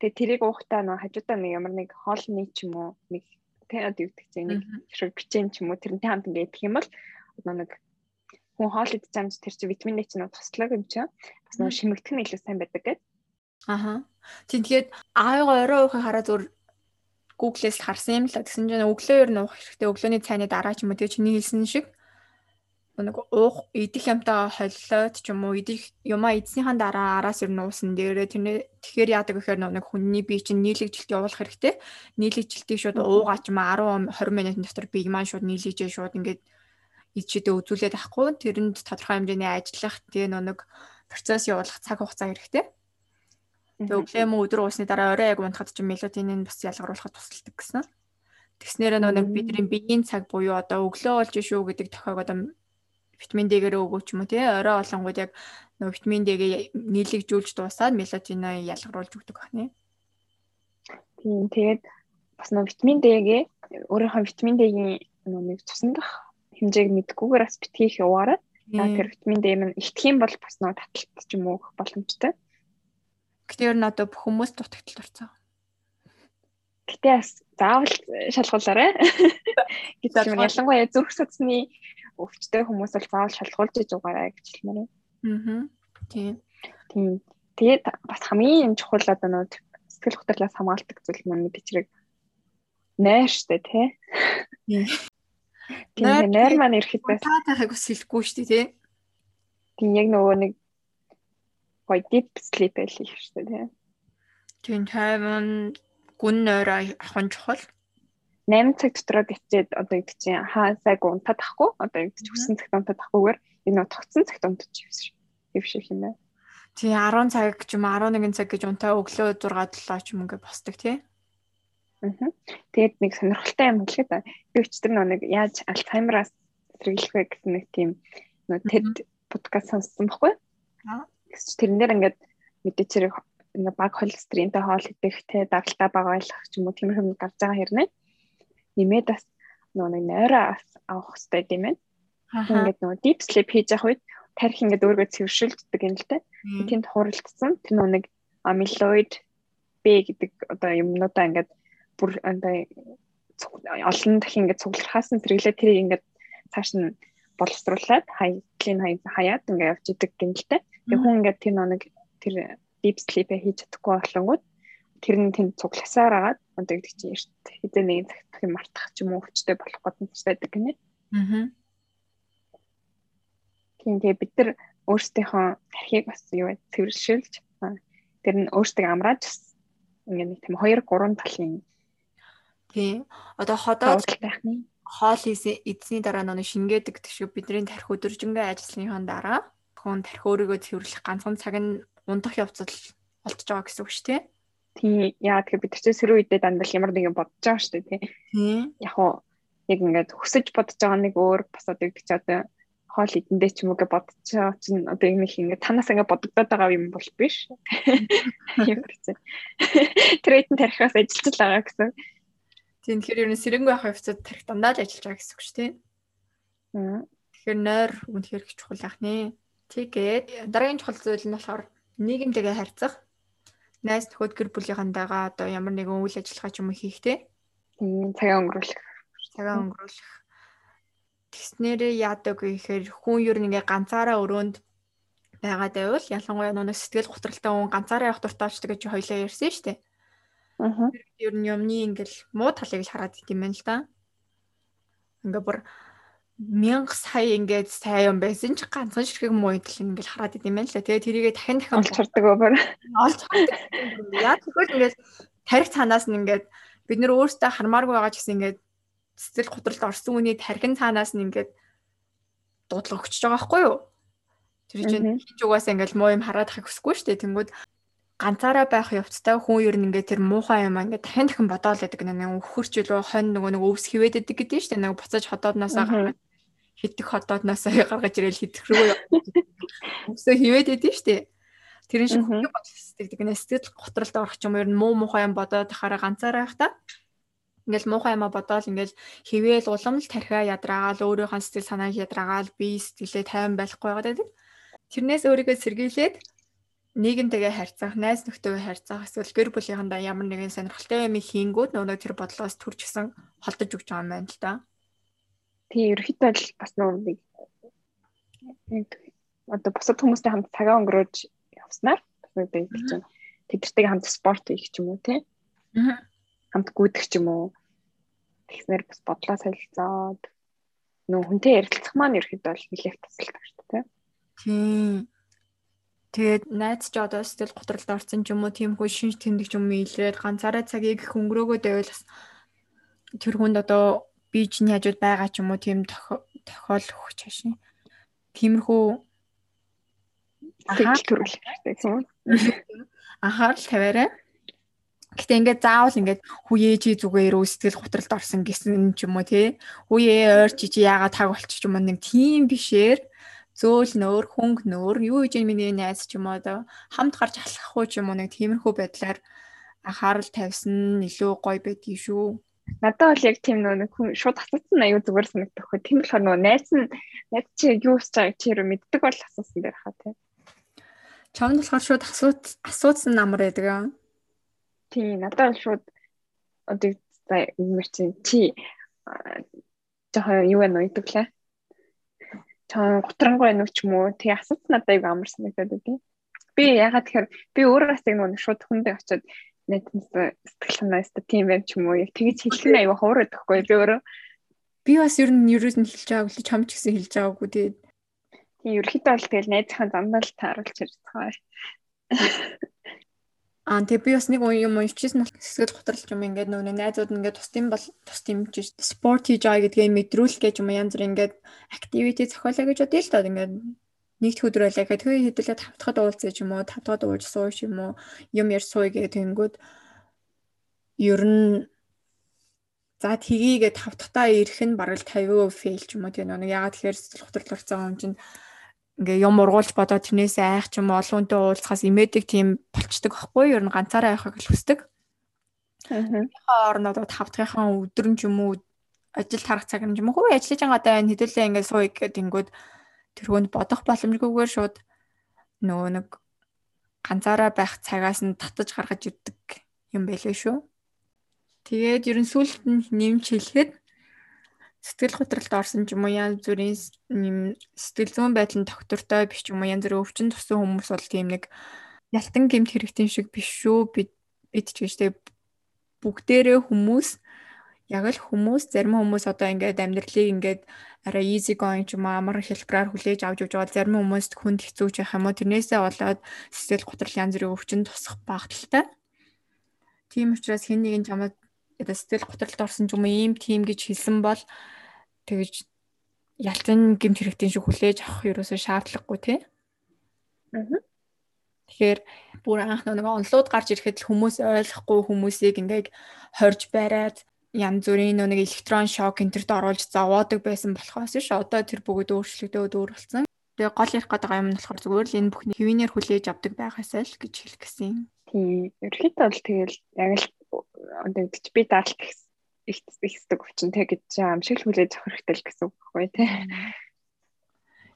Тэгээ тэрийг уухтаа нөгөө хажуудаа нэг ямар нэг хоолны ч юм уу нэг тэ одоо юу гэдэг чинь нэг ширэг бичэн ч юм уу тэрнтэй хамт ингэ идэх юм бол нэг хүн хоол идэж байгаа тэр чинь витамин D чинь туслаг юм чинь бас нөгөө шимэгдэх нь илүү сайн байдаг гэдэг. Аха. Тийм тэгээд аавыгаа орой уухыг хараад зур Google-с харсан юм л тэгсэн чинь өглөө ер нь уух хэрэгтэй. Өглөөний цайны дараа ч юм уу тэгээ чиний хэлсэн шиг нэг уух идэх юмтаа холлоод ч юм уу идэх юмаа идснийхэн дараа араас ер нь уусан дээрээ тэрнээ тэгэхээр яадаг гэхээр нэг хүний бие чинь нийлэгжилт явуулах хэрэгтэй. Нийлэгжилтийг шууд уугаач юм 10 20 минутын дотор бие маань шууд нийлэгжээ шууд ингээд ичээдээ үзүүлээд ахгүй тэрэнд тодорхой хэмжээний ажиллах тэгээ нэг процесс явуулах цаг хугацаа хэрэгтэй. Тэгээ өглөө мө өдөр уусны дараа орой яг унтахад ч мелатонин бас ялгаруулахад тусалдаг гэсэн. Тэгснээр нэг бидний биеийн цаг буюу одоо өглөө болж шүү гэдэг тохиог одоо витамин D-гээр өгөөч юм уу тий орой олонгууд яг нөгөө витамин D-гээ нийлэгжүүлж дуусаад мелатонин ялгаруулж өгдөг байна. Тийм тэгээд бас нөгөө витамин D-гээ өөрийнхөө витамин D-гийн нэг цусндах хэмжээг мэдгүйгээр бас битгий их яваарай. Тэр витамин D маань ихтэх юм бол бас нөгөө таталт ч юм уу боломжтой. Гэтэ ер нь одоо бүх хүмүүс дутагдлалд орцсон. Гэтэ бас заавал шалгуулаарай. (laughs) Гэтэл ялангуяа зүрх судасны өвчтэй хүмүүс бол заавал шалгуулж иж угаарай гэж хэлмээр байна. Аа. Тийм. Тийм. Тэгээд бас хамгийн чухал одоо нөө сэтгэл хөдлөлөөс хамгаалдаг зүйл маань бид чирэг найр штэ тий. Тийм. Найр маань ирэхэд та тахыг ус хэлэхгүй штэ тий. Тийм яг нөгөө нэг гоё deep sleep байл их шүү дээ. Тийм тайван гүн нойроо ахын чухал. 8 цаг дотроо бичээд одоо гэдэг чинь хаа сайг унтаад ахгүй одоо гэдэг чинь хүссэн цагт унтаад ахгүйгээр энэ тогтсон цагт унтаж явсан шүү. Хэв шиг юм байна. Тий 10 цаг ч юм 11 цаг гэж унтаа өглөө 6 7 ч юм ингээ босдог тий. Аа. Тэгээд нэг сонирхолтой юм хэлэхэд би өчтөр нэг яаж альцгеймераас сэргийлэх вэ гэсэн нэг тийм нөө TED подкаст сонссон байхгүй. Аа дээр ингээд мэдээч хэрэг ингээ баг холестеринтэй хоол идэх те дагалтаа бага байлгах ч юм уу тиймэрхүү юм гарч байгаа хэрнээ нэмээд бас нөгөө нэг нойроо авах хэрэгтэй юм байна. Ингээд нөгөө deep sleep хийж явах үед тарих ингээд өөргөө цэвэршүүлдэг юм л те. Тэнд хуралдсан тэр нөгөө нэг amyloid B гэдэг одоо юмнуудаа ингээд бүр одоо олон дахин ингээд цуглархаас нь тэрглээ тэрийг ингээд цааш нь боловсруулад хаяглын хаяад ингээд явж идэг гэнэлтэй. Тэгээ хүн ингээд тэр нэг тэр deep sleep-ээ хийж чадахгүй болонгууд тэр нь тэнд цугласаар агаад одоо гэдэг чинь эрт хэдэн нэгэн цагт юм мартах ч юм уу өвчтэй болох боломжтой гэнэ. Аа. Тийм тэгээ бид нар өөрсдийнхөө тархийг бас юу вэ цэвэрлшүүлж тэр нь өөртөө амрааж ингээд нэг тийм 2 3 талын тийм одоо ходоод байхны хоол эзний дараа нэг шингээдэг гэх шиг бидний тарих өдөржингөө ажилласныхан дараа хүн тарих өөрийгөө цэвэрлэх ганцхан цаг нь ундах явцад олдож байгаа гэсэн үг шүү дээ. Тийм яа тэгэхээр бид тэр сэрүү үедээ дандаа ямар нэг юм бодож байгаа шүү дээ тийм. Яг уу яг ингээд хүсэж бодож байгаа нэг өөр бас одоо чи одоо хоол идэндээ ч юм уу гэж бодож байгаа чинь одоо юм их ингээд танаас ингээд бодогдоод байгаа юм бол биш. (laughs) Ямар ч юм. Трейдэн тарихаас ажиллаж байгаа гэсэн. Тийм тэгэхээр ер нь сэрэнгүй авах явцад тарих дандаа л ажиллаж байгаа гэсэн үг шүү дээ. Тэгэхээр нойр үнэхээр их чухал яах нэ. Тэгээд дараагийн чухал зүйл нь болохоор нийгэмтэйгээ харьцах. Найз нөхөд гэр бүлийнхэнтэйгээ одоо ямар нэгэн үйл ажиллагаа ч юм уу хийх те. Тийм цагаа өнгөрүүлэх. Цагаа өнгөрүүлэх. Тэгснээрээ яадаг гэхээр хүн ер нь ингээ ганцаараа өрөөнд байгаад байвал ялангуяа нэг сэтгэл готролтой хүн ганцаараа явах дуртай болчтой гэж хоёлаа ярьсан шүү дээ. Аа. Ер нь юмны ингээл муу талыг л хараад идэм байх л да. Ингээ бүр мянга сая ингээд сайн юм байсан ч ганцхан ширхэг мууйтл ингээд хараад идэм байнал л тэгээ тэрийгээ дахин дахин олж хардаг өөр олж хардаг. Яа тэгвэл ингээд тарих цаанаас нь ингээд бид нөр өөрсдөө хармааргүй байгаа ч гэсэн ингээд сэтгэл готролд орсон үний тархин цаанаас нь ингээд дуудлага өгч байгаа байхгүй юу? Тэр чинь хинж угаасаа ингээд муу юм хараад ахыг хүсэхгүй шүү дээ тэнгүүд ганцаараа байх явцтай хүн ер нь ингээ тэр муухай юм ингээ дахин дахин бодоол байдаг нэг өхөрч илүү хонь нөгөө нэг өвс хിവэдэд гэдэг шүү дээ. Нэг буцаж ходоодноос гаргаж хитэх ходоодноос гаргаж ирээл хитэх рүү (laughs) өвсө хിവэдэд шүү дээ. Тэрэн шиг хүн бодол сэтгэдэг нэ сэтгэл готролд орох юм ер нь муу муухай юм бодоод хараа ганцаараа байх та ингээл муухай юма бодоол ингээл хിവэл улам л тархиа ядраагаал өөрийнхөө сэтгэл санааг ядраагаал би сэтгэлээ тайван байхгүй байгаад байдаг. Тэрнээс өөрийгөө сэргийлээд нийгэмтэйгээ харьцах, найз нөхдөйгээ харьцах, эсвэл гэр бүлийнхэндээ ямар нэгэн сонирхолтой юм хийнгүүд нөгөө тэр бодлоос төрж гисэн холдож өгч байгаа юм байна л да. Тийм ерөөхдөө л бас нөгөө нэг одоо бусад хүмүүстэй хамт цагаа өнгөрөөж явснаар нэг гэж чинь тэдэртэйгээ хамт спорт хийх ч юм уу тий. Хамт гүйдэх ч юм уу. Тэгснэр бас бодлоо солилцоод нөө хүнтэй ярилцах маань ерөөхдөө л нэлээд тусалдаг шүү дээ тий. Тийм Тэгээд найз ч одоо сэтгэл готролд орсон ч юм уу тиймхүү шинж тэмдэг ч юм илрээд ганцаараа цагийг хөнгөрөөгөө байвал тэр хүнд одоо би чинь хажууд байгаа ч юм уу тийм тохиол өгч хашийн. Тиймэрхүү ахаа төрүүлэх хэрэгтэй тийм үү? Анхаарал тавиарай. Гэтэ ингээд заавал ингээд хүүе чи зүгээр өө сэтгэл готролд орсон гэсэн ч юм уу тий. Хүүе ойр чи чи яагаад таг болчих юм нэг тийм бишээр зөөл нөөр, хөнгө нөөр, юу гэж миний найз ч юм уу одоо хамт гарч алхах уу ч юм уу нэг тиймэрхүү байдлаар анхаарал тавьсан илүү гоё байдгийг шүү. Надад бол яг тийм нэг хүн шууд асуусан аюу зүгээр санагдах хөө. Тийм болохоор нөгөө найз нь найз чи юу хийж байгааг чи юу мэддэг бол асуусан дээр хаа тий. Чамд болохоор шууд асууц асуусан намар байдаг аа. Тийм надад бол шууд одоо юм чи чи жоохон юу вэ нөө идэглээ гутрангуй нүг ч юм уу тэгээ асууц надад аяг амар санагдаад байдیں۔ Би ягаад тэгэхээр би өөрөө бас яг нэг шууд хүндээ очиод нэтнээс сэтгэл санааста тийм байм ч юм уу яг тэгэж хэлэх нь аяга хуураад байхгүй би өөрөө би бас ер нь ерөөс нь хэлж байгаагүй ч гэсэн хэлж байгаагүй тэгээд тийм ерөөхдөө бол тэгэл найзынхаа замдаа л тааруулж ярьж байгаа. Аа тэгээ би бас нэг юм уншижсэн хэсгэл готролч юм ингээд нөгөө найзууд ингээд тусдим бол тусдим гэж спорт хийж байгаа гэдгээ мэдрүүл гэж юм янз бүр ингээд activity зохиолоо гэж бодъё л доо. Ингээд нэгд өдөр байлаа гэхэд тэгээ хэдүүлээ тавтахад уулзъя ч юм уу тавтахад уулж сууя ч юм уу юм яар сууя гэх тэнгүүд ер нь за тгийгээ тавтахтаа ирэх нь бараг л 50% fail ч юм уу. Тийм нэг ягаад тэгэхээр сэтгэл готрол орсон юм чинь ингээ юм ургуулж бодоод тэрнээс айх ч юм олонтой уулзахаас имэдэг тийм болчдөг байхгүй юу? Ер нь ганцаараа явахыг л хүсдэг. Аа. орнод тав дахьынхаа өдөр нь ч юм уу ажил тарах цаг нь ч юм уу ажиллаж байгаа даа хэдүүлээ ингээ сууя гэдэг ингүүд тэрхүүнд бодох боломжгүйгээр шууд нөгөө нэг ганцаараа байх цагаас нь татаж гаргаж ирдэг юм байлээ шүү. Тэгээд ер нь сүулт нь нэмж хэлэхэд сэтгэл готролд орсон ч юм уу янз бүрийн сэтгэл зүйн байдал нь доктортой биш ч юм уу янз бүрийн өвчин тусан хүмүүс бол тийм нэг ялтан гэмт хэрэгтэй шиг биш шүү бид бид ч гэжтэй бүгдээрээ хүмүүс яг л хүмүүс зарим хүмүүс одоо ингээд амьдралыг ингээд арай easy going ч юм уу амар хэлбэрээр хүлээж авч явж байгаа зарим хүмүүст хүнд хэцүүж явах юм уу тэрнээсээ болоод сэтгэл готрол янз бүрийн өвчин тусах багталтай. Тийм учраас хэн нэгэн чамд одоо сэтгэл готролд орсон юм ийм тим гэж хэлсэн бол тэгж ялцсан гэмт хэрэгтийн шиг хүлээж авах ерөөсөө шаардлагагүй тий. Аа. Тэгэхээр бүр анх нэг онлууд гарч ирэхэд л хүмүүс ойлгохгүй хүмүүсийг ингээд хорж бариад янз бүрийн нэг электрон шок энтерт оруулж зовоодаг байсан болохоос ш одоо тэр бүгд өөрчлөгдөөд өөр болсон. Тэгээ гол ярих гэдэг юм нь болохоор зүгээр л энэ бүхний хэвийнээр хүлээж авдаг байгаасаа л гэж хэлэх гэсэн. Тийм. Ерөнхийдөө бол тэгэл яг л би даалт ихсдэг өвчин те гэж амшиг хүлээж авах хэрэгтэй л гэсэн үг байхгүй те.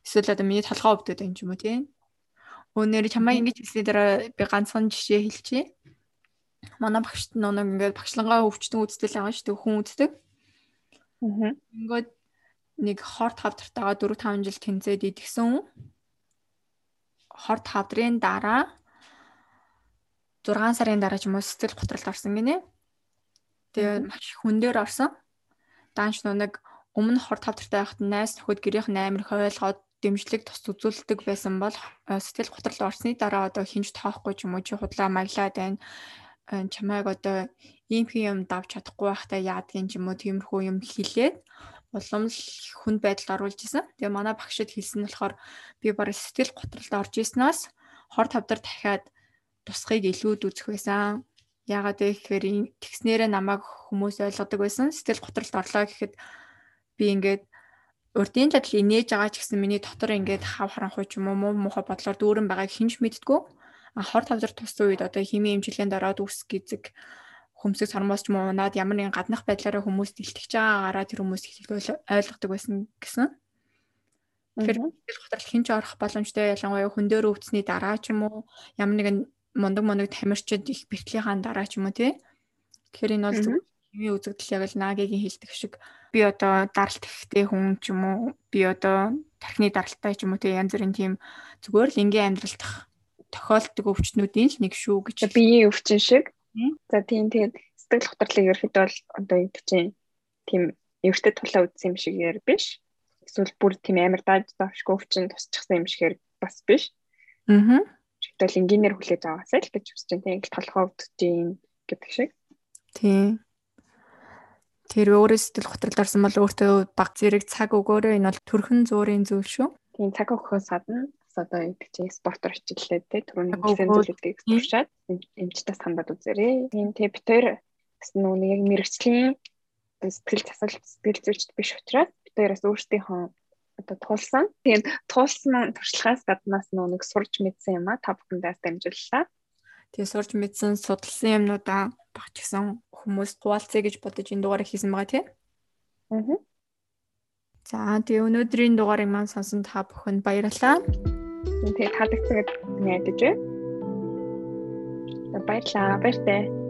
Эсвэл одоо миний толгой өвдөд юм ч юм уу те. Өнөр чамаа ингэж хэлсний дараа би ганцхан жишээ хэлчихье. Манай багшд нэг ингээд багшлангаа өвчтөн үзтэл байгаа шүү дээ хүн үздэг. Аа. Ингээд нэг хорт хавдартайгаа 4 5 жил тэнцээд идэгсэн. Хорт хавдрын дараа 6 сарын дараа ч юм уу сэтгэл готролд орсон гинэ. Тэгээ маш хүн дээр орсон. Даанч нэг өмнө хор тавтартай байхад найс нөхөд гэрийнх нь амар их ойлгоод дэмжлэг тус үзүүлдэг байсан бол сэтгэл готрол орсны дараа одоо хинж тоохгүй ч юм уу чи худлаа маглаад байна чамайг одоо ийм юм давж чадахгүй байхдаа яадгийн ч юм уу тиймэрхүү юм хэлээд улам л хүнд байдалд оруулж исэн. Тэгээ манай багшид хэлсэн нь болохоор би бараг сэтгэл готролд орж ирснээс хор тавдар дахиад тусахыг илүүд үзэх байсан. Яагаад вэ гэхээр тэгснээрээ намайг хүмүүс ойлгодог байсан. Сэтгэл готролд орлоо гэхэд би ингээд урдын чадал инээж байгаа ч гэсэн миний дотор ингээд хав харанхуй ч юм уу муу муухай бодлоор дүүрэн байгааг хинж мэддгүү. А хор тавдар туссан үед одоо химийн эмчилгээнд ороод үс гизэг хөмсөг сармоос ч юм уу наад ямар нэгэн гаднах байдлаараа хүмүүс дэлтгэж байгаагаараа тэр хүмүүс хэлбэл ойлгодог байсан гэсэн. Тэгэхээр сэтгэл готрол хинж орох боломжтой ялангуяа хүн дээр өвцсний дараа ч юм уу ямар нэгэн мундаг мундаг тамирчид их бэртлийнхаа дараа ч юм уу тий. Тэгэхээр энэ бол зөв химийн үзэгдэл яг л наагийн хэлдэг шиг. Би одоо даралт ихтэй хүн ч юм уу би одоо тархины даралтай ч юм уу те янз бүрийн тийм зүгээр л энгийн амьдралд тохиолддог өвчтнүүдийн л нэг шүү гэж. Биеийн өвчин шиг. За тийм тэгээд сэтгэл хөдлөлийг ерөөхдөө бол одоо юу гэж тийм эвэртэй тулаа үтсэн юм шиг яар биш. Эсвэл бүр тийм амар дааж давшгүй өвчин тусчихсан юм шигээр бас биш. Аа тэгвэл энгийнээр хүлээж аваасай л гэж хүсэж байна. Тийм толгой өвдөж гэдэг шиг. Тийм Тэр өөрөө сэтгэл готролд орсон бол өөртөө баг зэрэг цаг өгөөрэй. Энэ бол төрхөн зуурын зүйл шүү. Тийм цаг өгөхөөс гадна одоо ингэдэг чинь спортоор хичээллээ те түрүүний хэлсэн зүйлүүдийг туршаад эмчтэй сандаад үзээрэй. Тийм те бид хоёр бас нүг яг мэрэгчлийн сэтгэл засал сэтгэл зүйчд биш учраас бид хоёроос өөрсдийнхөө одоо туулсан. Тийм туулсан туршлагаас гаднаас нүг сурж мэдсэн юм а та бүхэндээ дамжууллаа. Тэгээ сурж мэдсэн судалсан юмнуудаа багч гисэн хүмүүс хуваалцъя гэж бодож энэ дугаарыг хийсэн байгаа тийм. Аа. За тэгээ өнөөдрийн дугаарыг маань сонсон та бүхэнд баярлалаа. Тэгээ гэж найдаж байна. Баярлалаа. Баяртай.